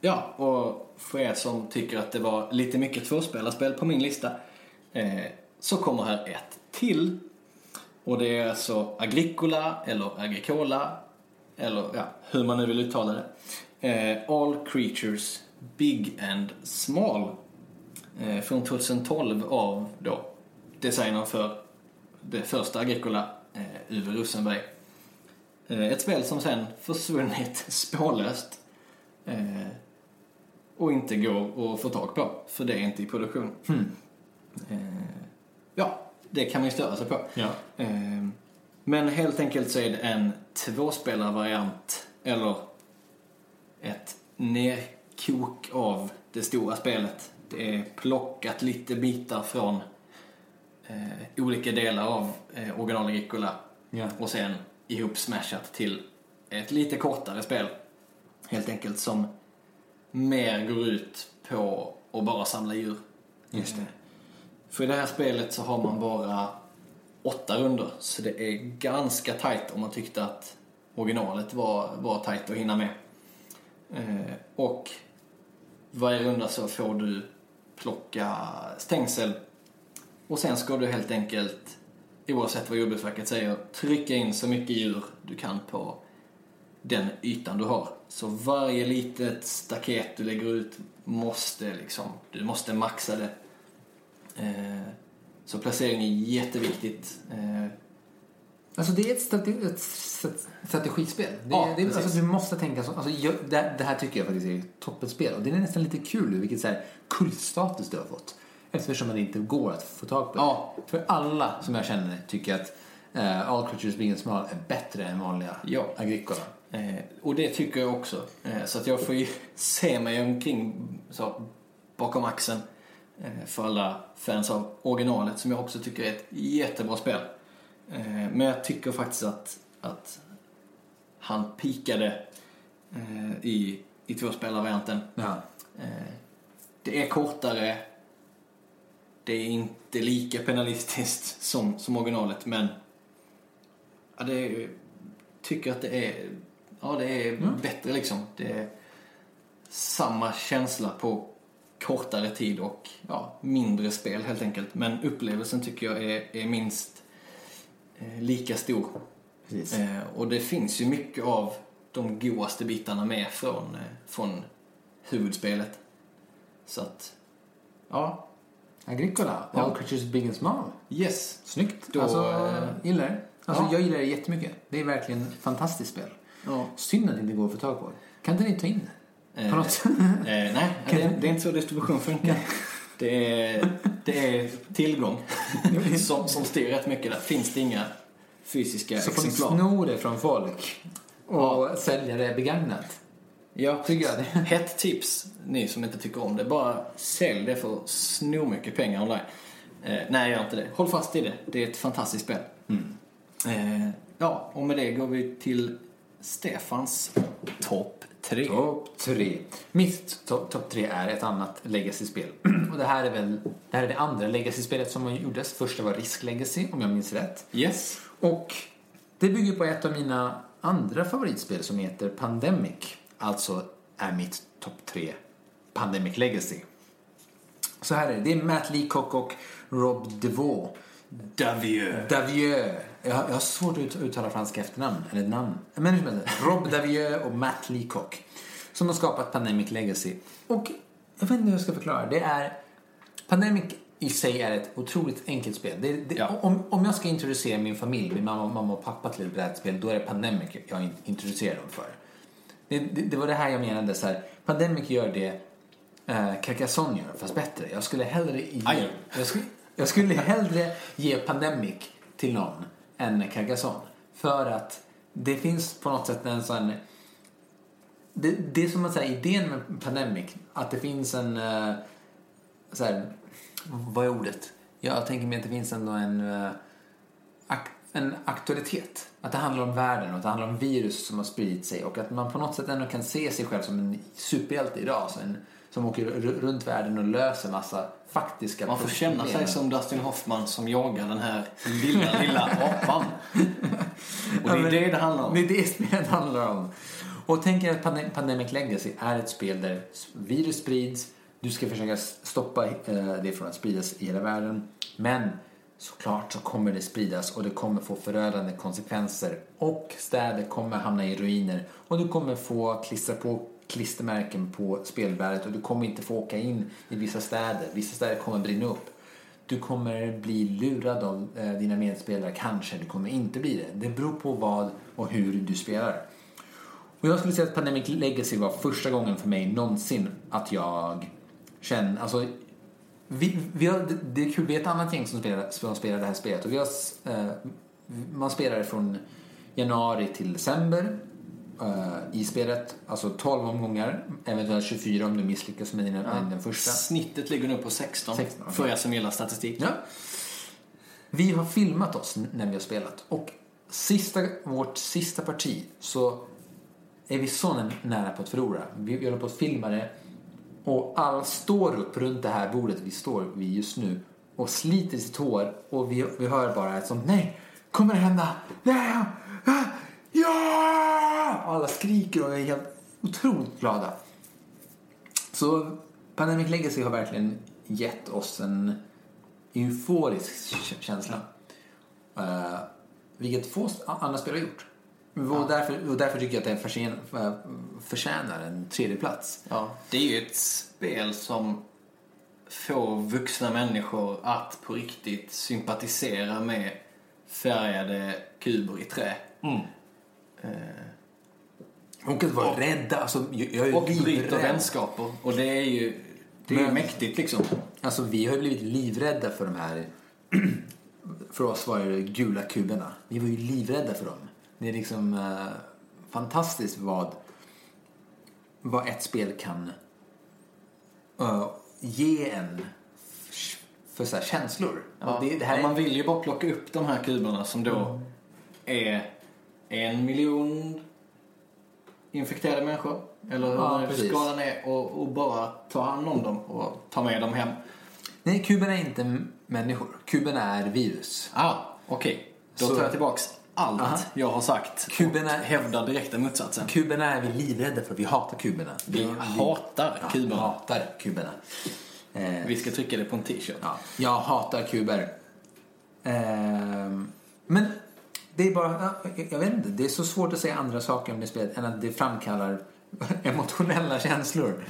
ja, och för er som tycker att det var lite mycket tvåspelarspel på min lista eh, så kommer här ett till. Och det är alltså Agricola eller Agricola eller ja, hur man nu vill uttala det. Eh, All Creatures Big and Small. Eh, från 2012 av då designern för det första Agricola, eh, Uwe Rosenberg. Eh, Ett spel som sen försvunnit spårlöst. Eh, och inte går att få tag på, för det är inte i produktion. Eh, ja, det kan man ju störa sig på. Ja. Men helt enkelt så är det en tvåspelarvariant, eller ett nerkok av det stora spelet. Det är plockat lite bitar från olika delar av eh, original Agricola Ja. och sen ihop smashat till ett lite kortare spel. Helt enkelt som mer går ut på att bara samla djur. Just det. För i det här spelet så har man bara åtta runder så det är ganska tight om man tyckte att originalet var, var tight att hinna med. Eh, och varje runda så får du plocka stängsel och sen ska du helt enkelt, oavsett vad Jordbruksverket säger, trycka in så mycket djur du kan på den ytan du har. Så varje litet staket du lägger ut måste liksom, du måste maxa det. Eh, så placering är jätteviktigt. Eh, Alltså det är ett, strate- ett st- strategispel. Det, Ja, det, alltså, du måste tänka så. Alltså, jag, det, det här tycker jag faktiskt är toppenspel. Och det är nästan lite kul vilket så här kultstatus det har fått. Eftersom det inte går att få tag på det. Ja. För alla som jag känner tycker att uh, All Creatures and Small är bättre än vanliga Ja. Agricola. Eh, och det tycker jag också. Eh, så att jag får ju se mig omkring så, bakom axeln eh, för alla fans av originalet som jag också tycker är ett jättebra spel. Eh, men jag tycker faktiskt att, att han pikade eh, i, i tvåspelarvarianten. Ja. Eh, det är kortare. Det är inte lika penalistiskt som, som originalet men ja, det tycker att det är, ja, det är bättre liksom. Det är samma känsla på kortare tid och ja, mindre spel helt enkelt. Men upplevelsen tycker jag är, är minst eh, lika stor. Precis. Eh, och det finns ju mycket av de godaste bitarna med från, eh, från huvudspelet. Så att, ja, Agricola, Ja. All Creatures Big and Small. yes. Snyggt. Då, alltså, eh, gillar det. Alltså, ja. Jag gillar det jättemycket. Det är verkligen ett fantastiskt spel. Ja. Synd att det inte går att få tag på. Kan inte ni ta in det? På Eh, något sätt? Eh, nej, det, är- det är inte så distribution funkar. Det är, det är tillgång som, som styr rätt mycket där. Finns det inga fysiska Så får ni exemplar. sno det från folk och sälja det begagnat. Ja, Tycker jag. Hett tips, ni som inte tycker om det. Bara sälj det för sno mycket pengar online. Eh, nej, gör inte det. Håll fast i det. Det är ett fantastiskt spel. Eh, ja, och med det går vi till Stefans topp tre. Topp tre. Mitt topp top tre är ett annat legacy-spel. och det här är väl det här är det andra legacy-spelet som gjordes. Första var Risk Legacy, om jag minns rätt. Yes. Och det bygger på ett av mina andra favoritspel som heter Pandemic. Alltså är mitt topp tre Pandemic Legacy. Så här är det. Det är Matt Leacock och Rob DeVaux. Davieux. Davieux. Jag har, jag har svårt att ut- uttala franska efternamn, eller namn. Men hur Rob Davieux och Matt Leacock. Som har skapat Pandemic Legacy. Och jag vet inte hur jag ska förklara. Det är... Pandemic i sig är ett otroligt enkelt spel. Det, det, Ja. om, om jag ska introducera min familj, min mamma, mamma och pappa till ett brädspel, då är det Pandemic jag in- introducerar dem för. Det, det, det var det här jag menade. Så här, Pandemic gör det eh, Carcassonne gör, fast bättre. Jag skulle hellre... Ge, Aj. jag, skulle, jag skulle hellre ge Pandemic till någon än Carcassonne. För att det finns på något sätt en sån... Det, det är som att säga idén med Pandemic, att det finns en... eh, så här, vad är ordet? Jag tänker mig att det finns ändå en, eh, en aktualitet. Att det handlar om världen och att det handlar om virus som har spridit sig och att man på något sätt ändå kan se sig själv som en superhjälte idag. Så en, som åker runt världen och löser massa faktiska Man får känna sig problem. som Dustin Hoffman som jagar den här lilla, lilla apan. Och det är det det handlar om. Det är det spelet handlar om. Och tänk er att Pande- Pandemic Legacy är ett spel där virus sprids. Du ska försöka stoppa eh, det från att spridas i hela världen. Men såklart så kommer det spridas och det kommer få förödande konsekvenser. Och städer kommer hamna i ruiner. Och du kommer få klistra på klistermärken på spelbrädet och du kommer inte få åka in i vissa städer. Vissa städer kommer brinna upp. Du kommer bli lurad av eh, dina medspelare, kanske. Du kommer inte bli det. Det beror på vad och hur du spelar. Och jag skulle säga att Pandemic Legacy var första gången för mig någonsin att jag känner, alltså vi, vi har, det- är kul, vi är ett annat gäng som spelar, som spelar det här spelet och vi har, eh, man spelar det från januari till december. Eh, i spelet. Alltså 12 omgångar, eventuellt 24 om du misslyckas med, dina, med den första. Snittet ligger nu på 16, 16, okej. för er som gillar statistik. Ja. Vi har filmat oss när vi har spelat och sista, vårt sista parti så är vi så nä- nära på att förlora. Vi, vi håller på att filma det och alla står upp runt det här bordet vi står vid just nu och sliter sitt hår och vi, vi hör bara ett sånt nej, kommer det hända? Nej, ja! Och alla skriker och är helt otroligt glada. Så Pandemic Legacy har verkligen gett oss en euforisk känsla. Uh, vilket få andra spel har gjort. Och, därför, och därför tycker jag att det förtjänar, eh, förtjänar en tredje plats. Ja, det är ju ett spel som får vuxna människor att på riktigt sympatisera med färgade kuber i trä. Och att vara rädda. Alltså, jag, är Och bryter vänskaper. Och det är ju det är Men- mäktigt liksom. Alltså vi har ju blivit livrädda för de här... för oss var det gula kuberna. Vi var ju livrädda för dem. Det är liksom eh, fantastiskt vad, vad ett spel kan eh, ge en för så här känslor. Ja, det, det här ja, man är, vill ju bara plocka upp de här kuberna som då är en miljon infekterade människor. Eller hur Ja, skalan är. Och, och bara ta hand om dem och ta med dem hem. nej, kuberna är inte människor. Kuberna är virus. Ah, okej. Då Så- tar jag tillbaks allt Aha. jag har sagt. Kuberna- och hävdar direkta motsatsen. Kuberna är vi livrädda för. Vi hatar kuberna. Vi hatar ja, kuberna. hatar kuberna. Eh, Vi ska trycka det på en t-shirt. Ja, jag hatar kuber. Ehm, men det är bara, ja, jag- vet inte, det är så svårt att säga andra saker om det spelet än att det framkallar emotionella känslor.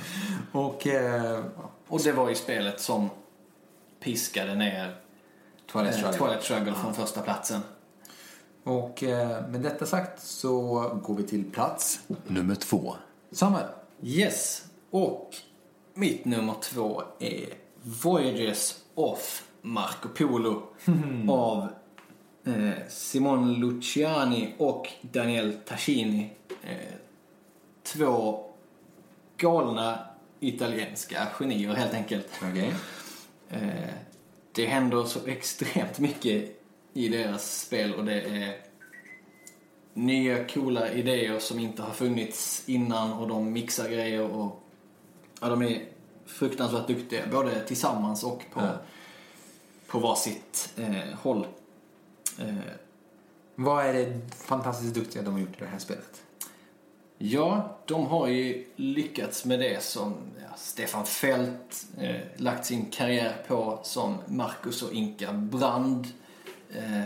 Och eh, Och det var ju spelet som piskade ner Twilight eh, Struggle. Twilight Struggle från första platsen. Och eh, med detta sagt så går vi till plats nummer två. Samuel. Yes. Och mitt nummer två är Voyages of Marco Polo av eh, Simon Luciani och Daniel Tascini. Eh, två galna italienska genier helt enkelt. Okej. Eh, det händer så extremt mycket i deras spel och det är nya coola idéer som inte har funnits innan och de mixar grejer och ja, de är fruktansvärt duktiga både tillsammans och på, Ja. på varsitt eh, håll. Eh, Vad är det fantastiskt duktiga de har gjort i det här spelet? Ja, de har ju lyckats med det som ja, Stefan Fält eh, lagt sin karriär på, som Marcus och Inka Brand eh,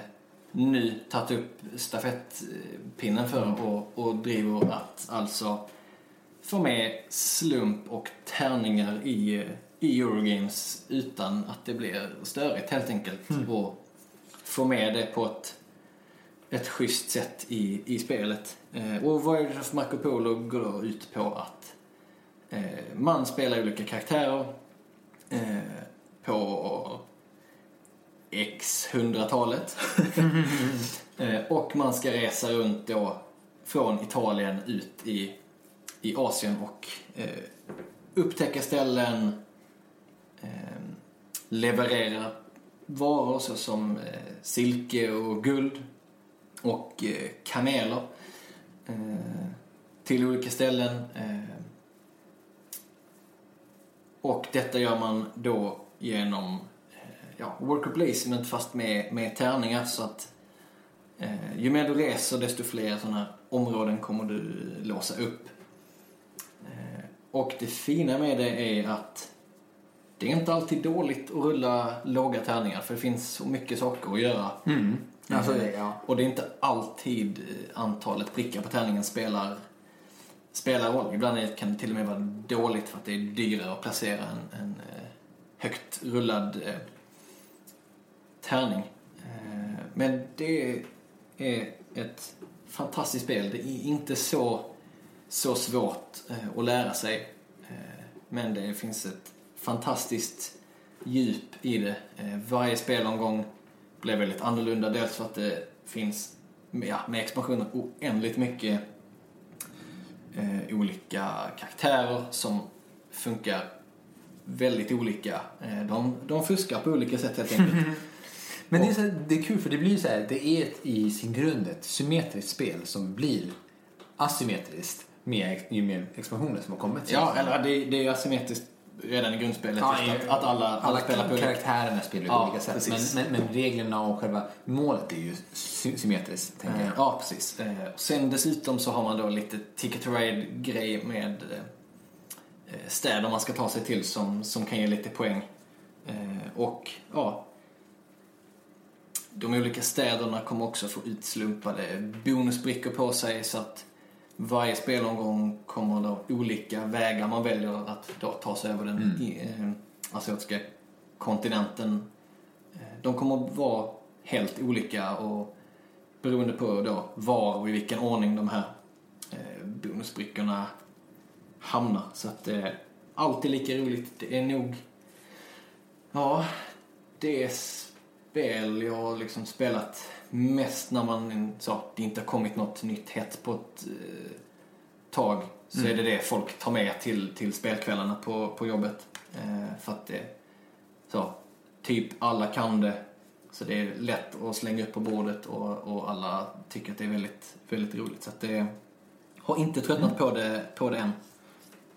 nu tagit upp stafettpinnen för och, och driver att alltså få med slump och tärningar i, i Eurogames utan att det blir störigt helt enkelt. Och få med det på ett ett schysst sätt i, i spelet. Eh, och Voyage of Marco Polo går då ut på att eh, man spelar olika karaktärer eh, på X hundratalet. eh, och man ska resa runt då från Italien ut i, i Asien och eh, upptäcka ställen, eh, leverera varor såsom eh, silke och guld och eh, kameler eh, till olika ställen. Eh, och detta gör man då genom ja, worker placement fast med, med tärningar så att eh, ju mer du reser desto fler sådana här områden kommer du låsa upp. Eh, och det fina med det är att det är inte alltid dåligt att rulla låga tärningar för det finns så mycket saker att göra. Mm. Alltså, Eh, det, ja. Och det är inte alltid eh, antalet prickar på tärningen spelar, spelar roll. Ibland är- kan det till och med vara dåligt för att det är dyrare att placera en, en eh, högt rullad tärning. Eh, men det är ett fantastiskt spel. Det är inte så, så svårt eh, att lära sig. Eh, men det finns ett fantastiskt djup i det. Varje spelomgång blev väldigt annorlunda. Dels för att det finns ja, med expansionen oändligt mycket olika karaktärer som funkar väldigt olika. Eh, De, de fuskar på olika sätt helt enkelt. Men det är, så här, det är kul för det blir så här, det är ett, i sin grund ett symmetriskt spel som blir asymmetriskt med ju mer expansioner som har kommit. ja, eller det, det är asymmetriskt redan i grundspelet. Ja, i- att, att alla, alla, alla spelar på karaktärerna spelar på Ja, olika sätt. Men, men, men reglerna och själva målet är ju sy- symmetriskt, tänker Eh, jag. Ja, precis. Eh, och Sen dessutom så har man då lite Ticket to Ride-grej med eh, städer man ska ta sig till som, som kan ge lite poäng. Eh, Och ja, de olika städerna kommer också få utslumpade bonusbrickor på sig så att varje spelomgång kommer då olika vägar man väljer att då ta sig över den i, eh, asiatiska kontinenten. Eh, De kommer att vara helt olika och beroende på då var och i vilken ordning de här eh, bonusbrickorna hamnar. Så att det är alltid lika roligt. Det är nog, ja, det är spel jag har liksom spelat mest när man, så, det inte har kommit något nytt hett på ett eh, tag. Så är det det folk tar med till, till spelkvällarna på, på jobbet. Eh, för att det, så, typ alla kan det. Så det är lätt att slänga upp på bordet och, och alla tycker att det är väldigt, väldigt roligt. Så att det har inte tröttnat på, det, på det än.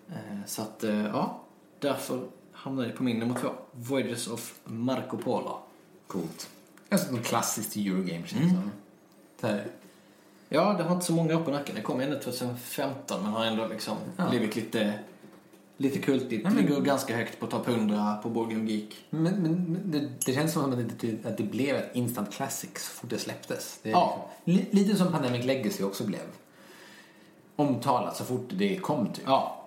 Eh, Så att, eh, ja, därför hamnar det på min nummer två. Voyages of Marco Polo. Coolt. Alltså något klassiskt Eurogame känns Mm. som. Ja, det har inte så många år på nacken. Det kom ändå 2015 men har ändå liksom Ja. blivit lite, lite kultigt. Ja, men- Ligger ganska högt på topp 100 på Game Geek. Men, men det, det känns som att det, att det blev ett instant classic så fort det släpptes. Det Ja. liksom, li, lite som Pandemic Legacy också blev. Omtalat så fort det kom typ. Ja,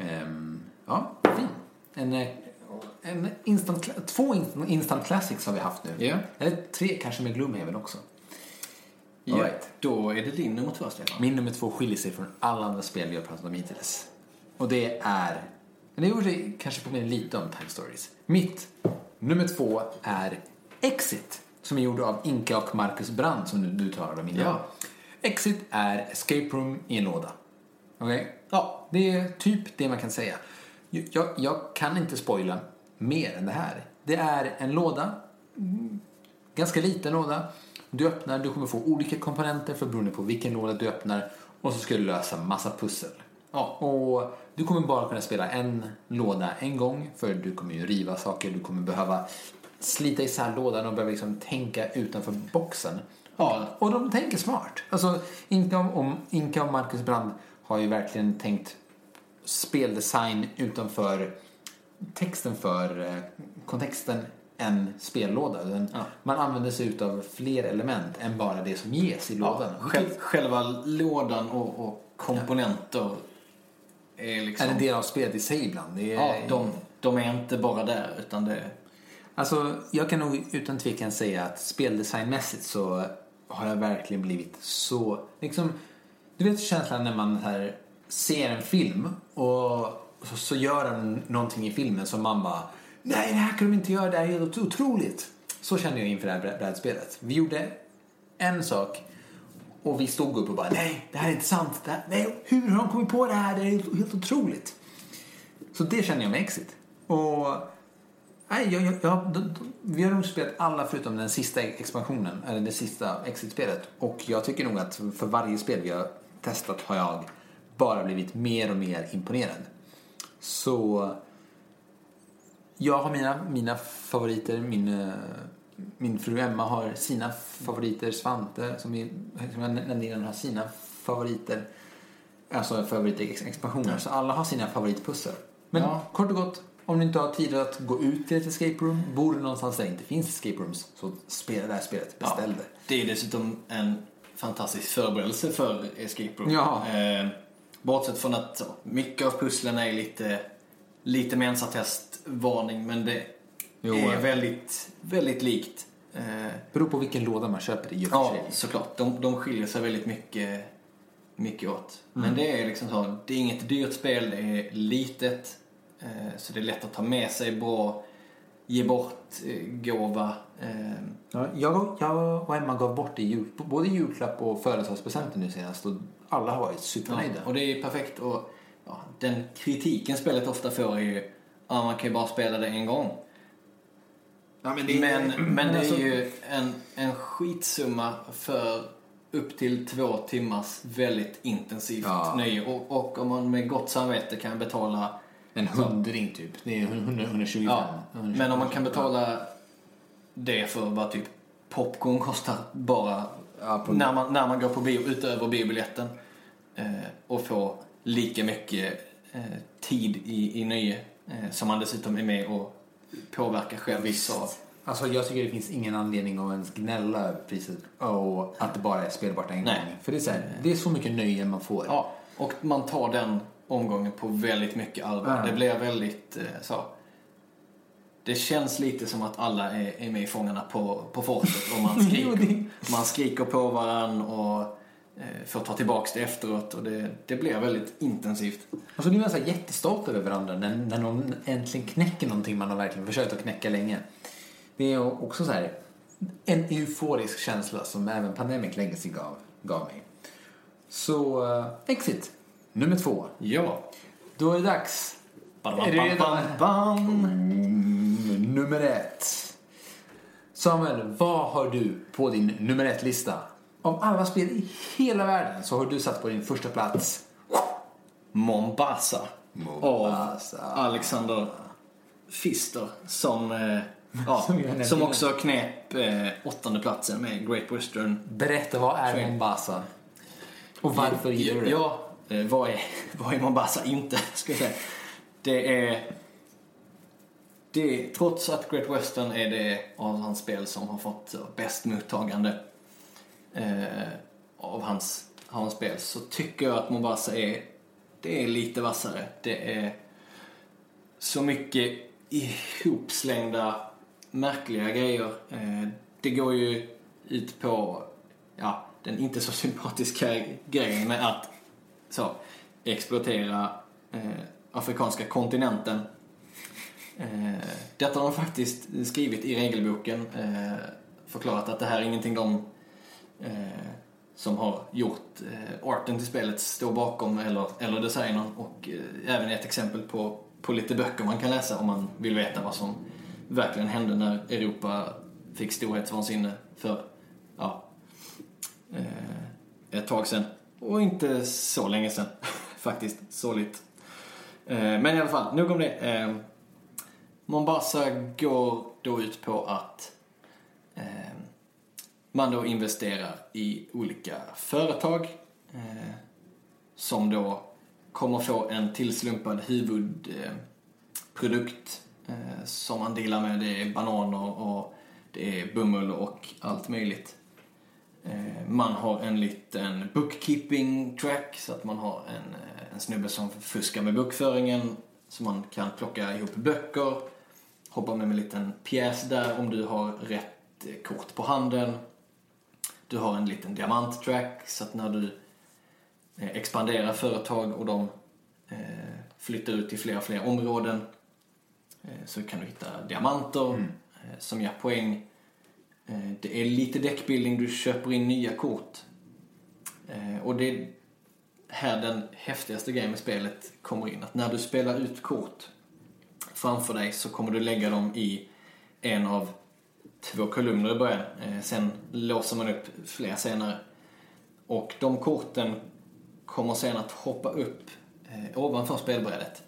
Ehm, ja, fin. En, eh, en instant, två instant, instant classics har vi haft nu. Ja. Eller tre kanske med Gloomhaven också. ja. All right. då är det din nummer två, Stefan. Min nummer två skiljer sig från alla andra spel vi har pratat om hittills. Och det är, det gjorde kanske påminner lite om Time Stories. Mitt nummer två är Exit, som är gjord av Inka och Marcus Brandt som du, du talade om innan. Ja. Exit är escape room i en låda. Okej? Ja, Det är typ det man kan säga. Jag, jag kan inte spoila mer än det här. Det är en låda, ganska liten låda. Du öppnar, du kommer få olika komponenter för beroende på vilken låda du öppnar och så ska du lösa massa pussel. Ja. Och du kommer bara kunna spela en låda en gång för du kommer ju riva saker, du kommer behöva slita isär lådan och behöva liksom tänka utanför boxen. Ja. Och de tänker smart. Alltså, Inka och, om, Inka och Marcus Brand har ju verkligen tänkt speldesign utanför texten för eh, kontexten en spellåda. Den, Ja. Man använder sig utav fler element än bara det som ges i lådan. Ja, själv, själva lådan och, och komponenter är liksom... är en del av spelet i sig ibland. Är, Ja, de, de är inte bara där utan det... Alltså, jag kan nog utan tvekan säga att speldesignmässigt så har jag verkligen blivit så... Liksom, du vet känslan när man här ser en film och så, så gör han någonting i filmen som man bara Nej, det här kan de inte göra, det här är helt otroligt. Så kände jag inför det här brädspelet. Vi gjorde en sak och vi stod upp och bara Nej, det här är inte sant. Det här, nej, hur har de kommit på det här? Det är helt, helt otroligt. Så det känner jag med Exit. Och Nej, jag, jag, jag, vi har nog spelat alla förutom den sista expansionen, eller det sista exit-spelet. Och jag tycker nog att för varje spel vi har testat har jag bara blivit mer och mer imponerad. Så jag har mina, mina favoriter, min, eh, min fru Emma har sina favoriter, Svante som, vi, som jag nämnde innan har sina favoriter. Alltså favoritexpansioner. Så alla har sina favoritpussel. Men Ja. kort och gott, om du inte har tid att gå ut till ett escape room, bor du någonstans där det inte finns escape rooms, så spela det här spelet. Beställ det. Det är dessutom en fantastisk förberedelse för Escape Room. Ja. Eh, bortsett från att så, mycket av pusslen är lite, lite mensatest-varning men det Jo, är eh. väldigt, väldigt likt. Eh, Beror på vilken låda man köper i och ja, sig. såklart. De, de skiljer sig väldigt mycket, mycket åt. Mm. Men det är liksom så, det är inget dyrt spel, det är litet. Eh, så det är lätt att ta med sig, bra ge bort eh, gåva. Eh, Ja, jag, jag och Emma gav bort det i jul, både julklapp och födelsedagspresenter nu senast och alla har varit supernöjda. Ja, och det är perfekt att ja, den kritiken spelet ofta får är ju ja, man kan ju bara spela det en gång. Ja, men, Men, men det alltså- är ju en, en skitsumma för upp till två timmars väldigt intensivt Ja. nöje. Och, och om man med gott samvete kan betala En hundring typ. Det är 100, 125. Ja, 125. men om man kan betala det för vad typ popcorn kostar bara Ja, på- när, man, när man går på bio utöver biobiljetten eh, och få lika mycket eh, tid i, i nöje eh, som man dessutom är med och påverkar själv. Visst. Så, Alltså jag tycker det finns ingen anledning att ens gnälla över priset och att det bara är spelbart en Nej. gång. För det är, så här, det är så mycket nöje man får. ja, och man tar den omgången på väldigt mycket allvar. Ja. Det blir väldigt eh, så. Det känns lite som att alla är, är med i Fångarna på, på fortet och man skriker, man skriker på varann och eh, får ta tillbaks det efteråt och det, det blir väldigt intensivt. Och så blir man så jättestolt över varandra när, när någon äntligen knäcker någonting man har verkligen försökt att knäcka länge. Det är också så här en euforisk känsla som även Pandemic Legacy gav, gav mig. Så, uh, Exit, nummer två. Ja. Då är det dags. Bam, bam, bam, bam. Mm, nummer ett. Samuel, vad har du på din nummer ett-lista? Av alla spel i hela världen så har du satt på din första plats. Mombasa. Mombasa. Av Alexander Pfister som, eh, ja, Som också knep eh, åttonde platsen med Great Western Berätta, vad är. Mombasa? Och varför gillar du det? Ja, eh, vad är, vad är Mombasa inte? Ska jag säga. Det är... Det trots att Great Western är det av hans spel som har fått bäst mottagande eh, av hans, av hans spel så tycker jag att Mombasa är, det är lite vassare. Det är så mycket ihopslängda märkliga grejer. Eh, det går ju ut på ja, den inte så sympatiska grejen med att så, exploatera eh, afrikanska kontinenten. Eh, detta har de faktiskt skrivit i regelboken. Eh, förklarat att det här är ingenting de eh, som har gjort eh, arten till spelet står bakom eller, eller designern och eh, även ett exempel på, på lite böcker man kan läsa om man vill veta vad som verkligen hände när Europa fick storhetsvansinne för ja, eh, ett tag sedan. Och inte så länge sedan faktiskt, sorgligt. Men i alla fall, nog om det. Mombasa går då ut på att eh, man då investerar i olika företag eh, som då kommer få en tillslumpad huvudprodukt eh, eh, som man dealar med. Det är bananer och det är bomull och allt möjligt. Eh, man har en liten bookkeeping track så att man har en, eh, en snubbe som fuskar med bokföringen så man kan plocka ihop böcker, hoppa med en liten pjäs där om du har rätt eh, kort på handen. Du har en liten diamanttrack så att när du eh, expanderar företag och de eh, flyttar ut till fler och fler områden så kan du hitta diamanter eh, som ger poäng. Det är lite deckbuilding, du köper in nya kort. Och det är här den häftigaste grejen med spelet kommer in. Att när du spelar ut kort framför dig så kommer du lägga dem i en av två kolumner i början. Eh, sen låser man upp fler senare. Och de korten kommer sen att hoppa upp eh, ovanför spelbrädet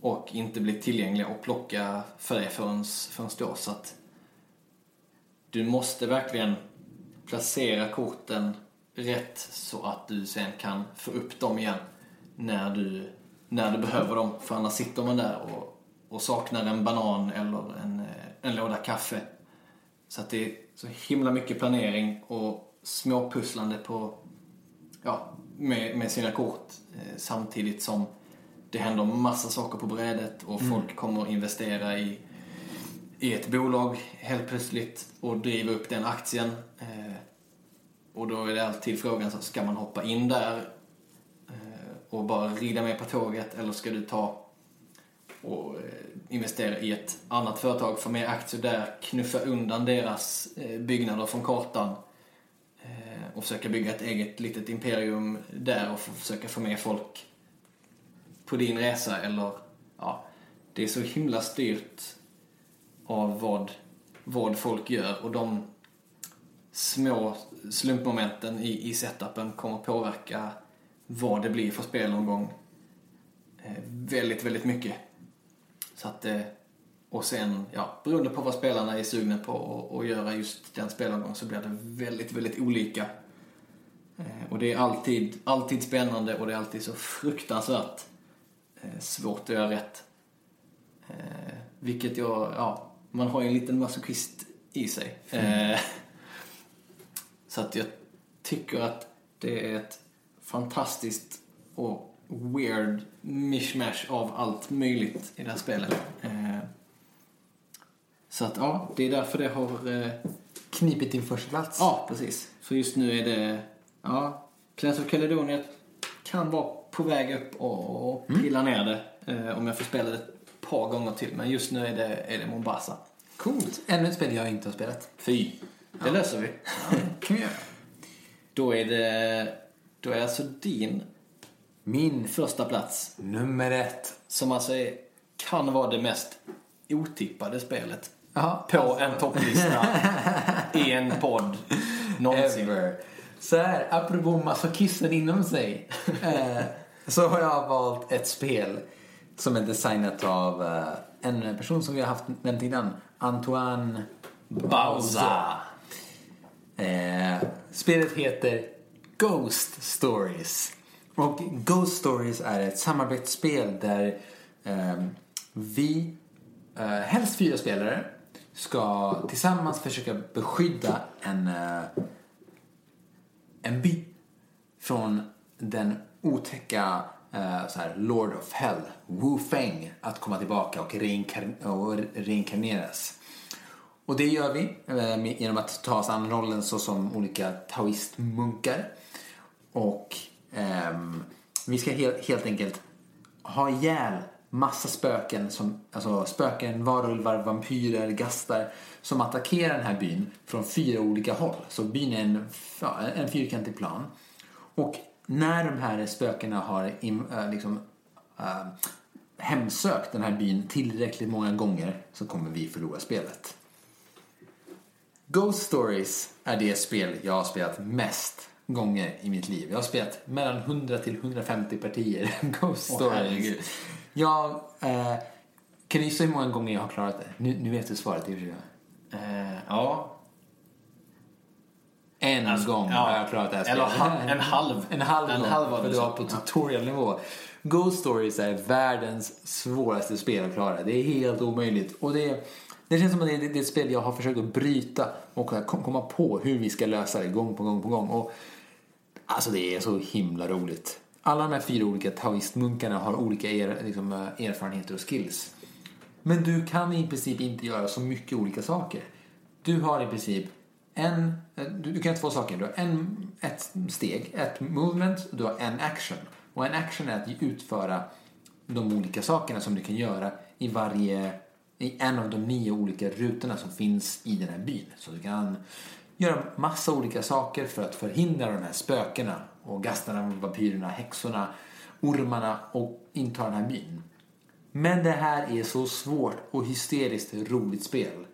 och inte bli tillgängliga och plocka för dig förrän, förrän då. Så att du måste verkligen placera korten rätt så att du sen kan få upp dem igen när du, när du behöver dem. För annars sitter man där och, och saknar en banan eller en, eh, en låda kaffe. Så att det är så himla mycket planering och småpusslande på, ja, med, med sina kort eh, samtidigt som det händer massa saker på brädet och folk kommer investera i, i ett bolag helt plötsligt och driva upp den aktien. Eh, och då är det alltid frågan, så ska man hoppa in där och bara rida med på tåget eller ska du ta och eh, investera i ett annat företag, få mer aktier där, knuffa undan deras eh, byggnader från kartan eh, och försöka bygga ett eget litet imperium där och försöka få med folk på din resa eller ja, det är så himla styrt av vad, vad folk gör och de små slumpmomenten i, i setupen kommer påverka vad det blir för spelomgång eh, väldigt, väldigt mycket. Så att, eh, och sen, ja, beroende på vad spelarna är sugna på att göra just den spelomgången så blir det väldigt, väldigt olika. Eh, och det är alltid, alltid spännande och det är alltid så fruktansvärt svårt att göra rätt. Vilket jag, ja, man har ju en liten masochist i sig. Mm. så att jag tycker att det är ett fantastiskt och weird mishmash av allt möjligt i det här spelet. Så att ja, det är därför det har... Knipit din första plats. Ja, precis. Så just nu är det Ja, Clans of Caledonia kan vara på väg upp och, och mm. pilla mm. ner det eh, om jag får spela det ett par gånger till. Men just nu är det, är det Mombasa. Coolt. Ännu ett spel jag inte har spelat. Fy. Det ja. löser vi. Ja, kan vi göra. Då är det... Då är alltså din... Min första plats. Nummer ett. Som alltså är, kan vara det mest otippade spelet. Aha, på alltså. en topplista i en podd någonsin. Ever. Så här, apropå masochisten inom sig. Eh, så har jag valt ett spel som är designat av eh, en person som vi har haft nämnt innan. Antoine Bauza. Eh, spelet heter Ghost Stories. Och Ghost Stories är ett samarbetsspel där eh, vi, eh, helst fyra spelare, ska tillsammans försöka beskydda en eh, en by från den otäcka eh, så här, Lord of Hell, Wu Feng, att komma tillbaka och, reinkar och reinkarneras. Och det gör vi eh, genom att ta oss an rollen såsom olika taoistmunkar. Och um, vi ska helt, helt enkelt ha ihjäl massa spöken, som, alltså spöken, varulvar, vampyrer, gastar som attackerar den här byn från fyra olika håll. Så byn är en, en fyrkantig plan. Och när de här spökena har äh, liksom, äh, hemsökt den här byn tillräckligt många gånger så kommer vi förlora spelet. Ghost Stories är det spel jag har spelat mest gånger i mitt liv. Jag har spelat mellan 100 till 150 partier Ghost. Oh, jag eh, kan gissa hur många gånger jag har klarat det? Nu, nu vet du svaret i och för sig. Eh, ja. En alltså, gång ja. har jag klarat det här Eller spelet. en halv. En halv en gång, halv för du var på tutorialnivå. Ghost Stories är världens svåraste spel att klara. Det är helt omöjligt. Och det, det känns som att det det är ett spel jag har försökt att bryta och komma på hur vi ska lösa det gång på gång på gång. Och, alltså det är så himla roligt. Alla de här fyra olika taoistmunkarna har olika er, liksom, eh, erfarenheter och skills. Men du kan i princip inte göra så mycket olika saker. Du har i princip en, eh, du, du kan göra två saker. Du har en, ett steg, ett movement, och du har en action. Och en action är att utföra de olika sakerna som du kan göra i varje, i en av de nio olika rutorna som finns i den här byn. Så du kan göra massa olika saker för att förhindra de här spökena och gastarna, vampyrerna, häxorna, ormarna och inta den här byn. Men det här är så svårt och hysteriskt roligt spel.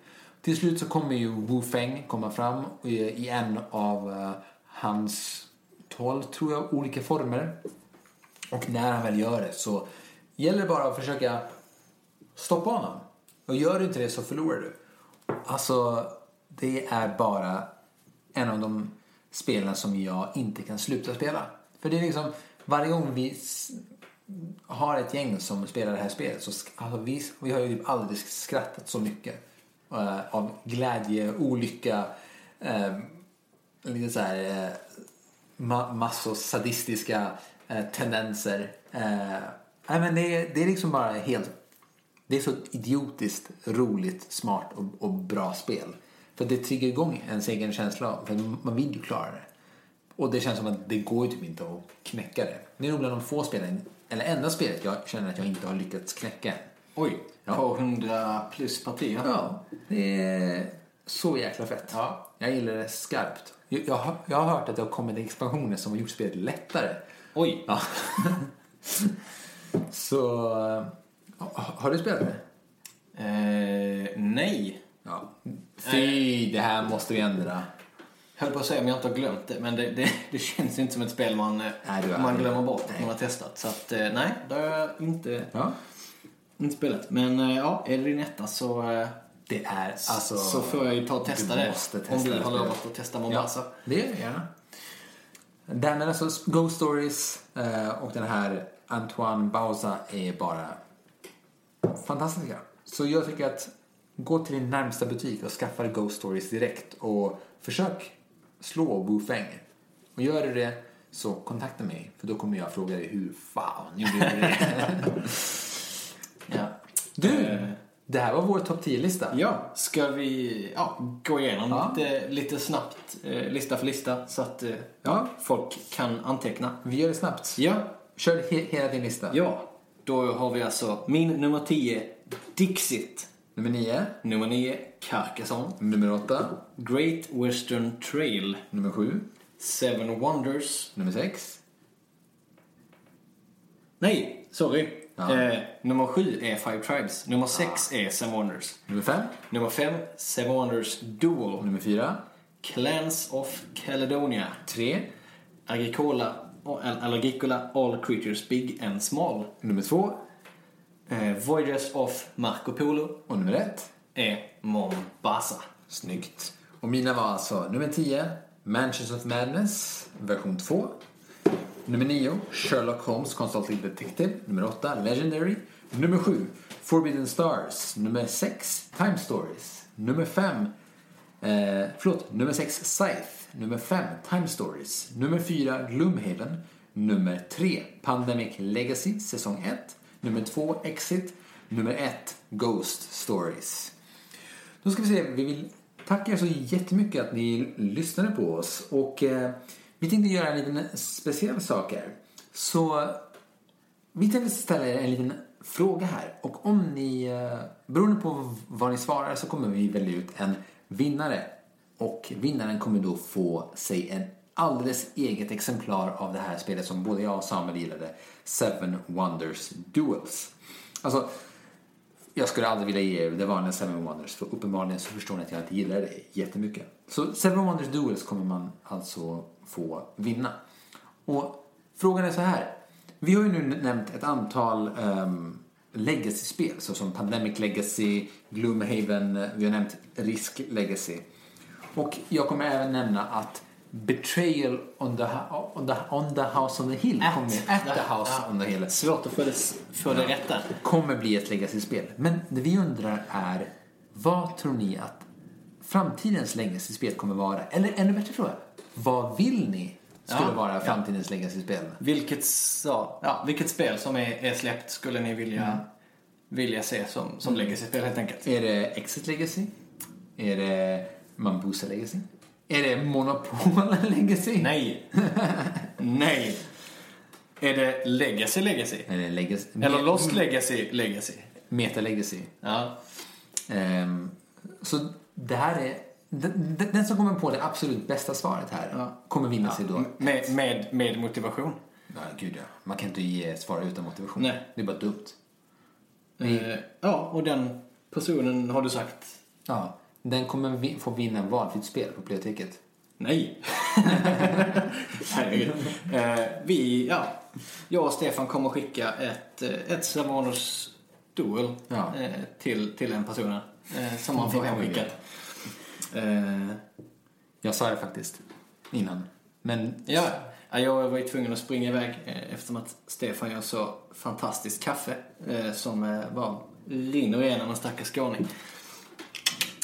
Till slut så kommer ju Wu Feng komma fram eh, i en av eh, hans tolv, tror jag, olika former. Och när han väl gör det så gäller det bara att försöka stoppa honom. Och gör du inte det så förlorar du. Alltså, det är bara en av de spelen som jag inte kan sluta spela. För det är liksom, varje gång vi har ett gäng som spelar det här spelet så alltså vi, vi har ju typ aldrig skrattat så mycket uh, av glädje, olycka, uh, lite så här uh, ma massor sadistiska uh, tendenser. Uh, men det, är, det är liksom bara helt, det är så idiotiskt roligt, smart och, och bra spel. För det triggar igång ens egen känsla, för man vill ju klara det. Och det känns som att det går ju typ inte att knäcka det. Det är nog bland de få spelen eller enda spelet jag känner att jag inte har lyckats knäcka. Oj, ja. på 100 plus partier? Ja, det är så jäkla fett. Ja. Jag gillar det skarpt. Jag, jag, har, jag har hört att det har kommit expansioner som har gjort spelet lättare. Oj! Ja. Så, ha- har du spelat det? Eh, nej. Ja. Fy, det här måste vi ändra. Höll på att säga om jag inte har glömt det, men det, det, det känns inte som ett spel man, eh, Nej, man glömmer bort att man har testat. Så att, eh, nej, det har jag inte, Ja. inte spelat. Men eh, ja, är det din etta så, eh, Det är alltså... så får jag ju ta och testa det. testa om du har lovat att testa Mombasa. Ja, det gör jag gärna. Därmed alltså Ghost Stories eh, och den här Antoine Bauza är bara fantastiska. Så jag tycker att gå till din närmsta butik och skaffa dig Ghost Stories direkt och försök slå Wu Feng. Och gör du det så kontakta mig för då kommer jag fråga dig hur fan gjorde du det? Ja. Du, Eh, det här var vår topp 10-lista. Ja, ska vi ja, gå igenom Ja. lite, lite snabbt, eh, lista för lista, så att eh, Ja. folk kan anteckna. Vi gör det snabbt. Ja, Kör he- hela din lista. ja. Då har vi alltså min nummer 10, Dixit. Nummer 9, Nummer 9, Carcassonne. nummer 8, Great Western Trail. nummer 7, Seven Wonders. nummer 6, Nej, sorry. Ja. Eh, nummer 7 är Five Tribes. Nummer 6 är Seven Wonders. nummer 5, Nummer 5, Seven Wonders Duel. nummer 4, Clans of Caledonia. 3, Agricola, eller Agricola All Creatures Big and Small. nummer 2 Eh, Voyages of Marco Polo och nummer 1. är Mombasa. Snyggt. Och mina var alltså nummer 10, Mansions of Madness, version 2. Nummer 9, Sherlock Holmes Consulting Detective. Nummer 8, Legendary. Nummer 7, Forbidden Stars. Nummer 6, Time Stories. Nummer 5, eh, förlåt, nummer 6, Scythe. Nummer 5, Time Stories. Nummer 4, Gloomhaven. Nummer 3, Pandemic Legacy, säsong 1. Nummer två, Exit. Nummer ett, Ghost Stories. Då ska vi se, vi vill tacka er så jättemycket att ni lyssnade på oss. Och eh, vi tänkte göra en liten speciell sak här. Så vi tänkte ställa er en liten fråga här. Och om ni, eh, beroende på vad ni svarar så kommer vi välja ut en vinnare. Och vinnaren kommer då få sig en alldeles eget exemplar av det här spelet som både jag och Samuel gillade. Seven Wonders Duels. Alltså, jag skulle aldrig vilja ge er det vanliga Seven Wonders för uppenbarligen så förstår ni att jag inte gillar det jättemycket. Så Seven Wonders Duels kommer man alltså få vinna. Och frågan är så här. Vi har ju nu nämnt ett antal um, legacy-spel såsom Pandemic Legacy, Gloomhaven, eh, vi har nämnt Risk Legacy. Och jag kommer även nämna att Betrayal on the, on the, on the House on the Hill At. at the House Ja. on the Hill Svårt att få det, få det rätt där. kommer bli ett legacy-spel. Men det vi undrar är, vad tror ni att framtidens legacy-spel kommer vara? Eller ännu bättre fråga, vad vill ni skulle Ja, vara ja. framtidens legacy-spel? Vilket, ja, vilket spel som är, är släppt skulle ni vilja, vilja se som, som legacy-spel helt enkelt? Är det Exit Legacy? Är det Mambusa Legacy? Är det Monopol Legacy? Nej. Nej. Är det Legacy Legacy? Det Legacy? Eller Lost Legacy Legacy? Meta Legacy. Ja. Ehm, så det här är... Den, den som kommer på det absolut bästa svaret här Ja. kommer vinna sig då. Med, med, med motivation. Ja, gud ja. Man kan inte ge ett svar utan motivation. Nej. Det är bara dumt. Eh, ja, och den personen har du sagt Ja. Den kommer vi, få vinna valfritt spel på biblioteket. nej. Herregud. Eh, vi, ja, jag och Stefan kommer skicka ett, eh, ett Savanos Duel Ja. eh, till, till den personen. Eh, som man får hemskickat. Eh, Jag sa det faktiskt innan. Men Ja, ja, jag var ju tvungen att springa iväg eh, eftersom att Stefan gör så fantastiskt kaffe som bara rinner igenom en stackars skåning.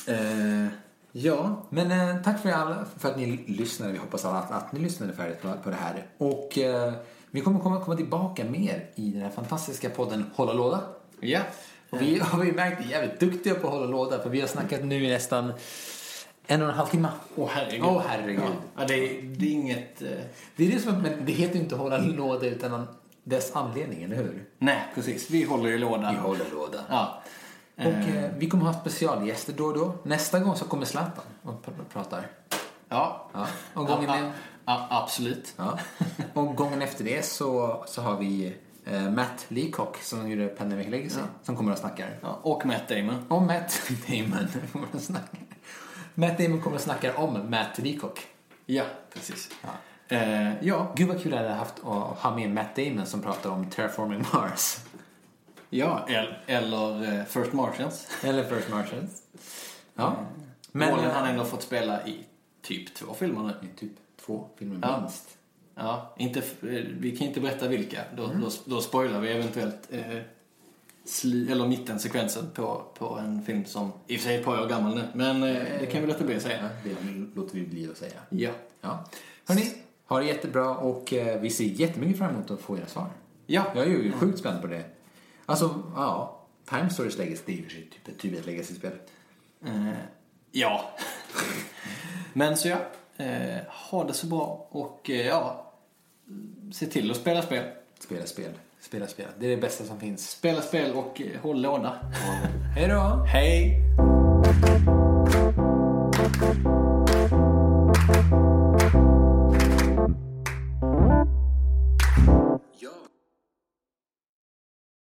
Eh, ja, Men eh, tack för, alla, för att ni lyssnade. Vi hoppas alla att, att ni lyssnade färdigt på, på det här. Och eh, vi kommer komma, komma tillbaka mer i den här fantastiska podden Hålla låda. ja. Och vi har vi märkt är jävligt duktiga på att hålla låda för vi har snackat nu i nästan en och en halv timme. Åh herregud. Åh, herregud. Ja, ja, det, är, det är inget... Eh, Det är det som, men det heter ju inte hålla låda utan dess anledning, eller hur? nej, precis. Vi håller i låda. Vi håller låda. Ja. Och eh, vi kommer ha specialgäster då och då. Nästa gång så kommer Zlatan och pr- pratar. Ja. Ja. Och gången, ja, ja, absolut. ja. och gången efter det så, så har vi Eh, Matt Leacock som gjorde Pandemic Legacy som kommer och snackar. Ja, och Matt Damon. Om Matt Damon kommer och snackar. Matt Damon kommer och snackar om Matt Leacock. Ja, precis. Eh, ja, Gud vad kul det hade haft att ha med Matt Damon som pratar om Terraforming Mars. Ja el- eller eh, First Martians. Eller First Martians. Ja. Men Men Rollen han eh, ändå fått spela i typ två filmer nu. i typ två filmer Ja. minst. Ja, inte, eh, vi kan inte berätta vilka. Då, då, då spoilar vi eventuellt eh, sli, eller mittensekvensen på, på en film som i och för sig är ett par år gammal nu. Men eh, det kan vi låta bli att Ja, säga. det låter vi bli att säga. Ja. Ja. Hörni, ha det jättebra och eh, vi ser jättemycket fram emot att få era svar. Ja. Jag är ju sjukt spänd på det. Alltså, ja. Time Stories Legacy, det är ju typ ett, typ ett legacy-spel. Eh, ja. Men så ja, eh, ha det så bra och eh, ja, se till att spela spel. Spela spel. Spela spel. Det är det bästa som finns. Spela spel och eh, håll låda. Hej då! Hej!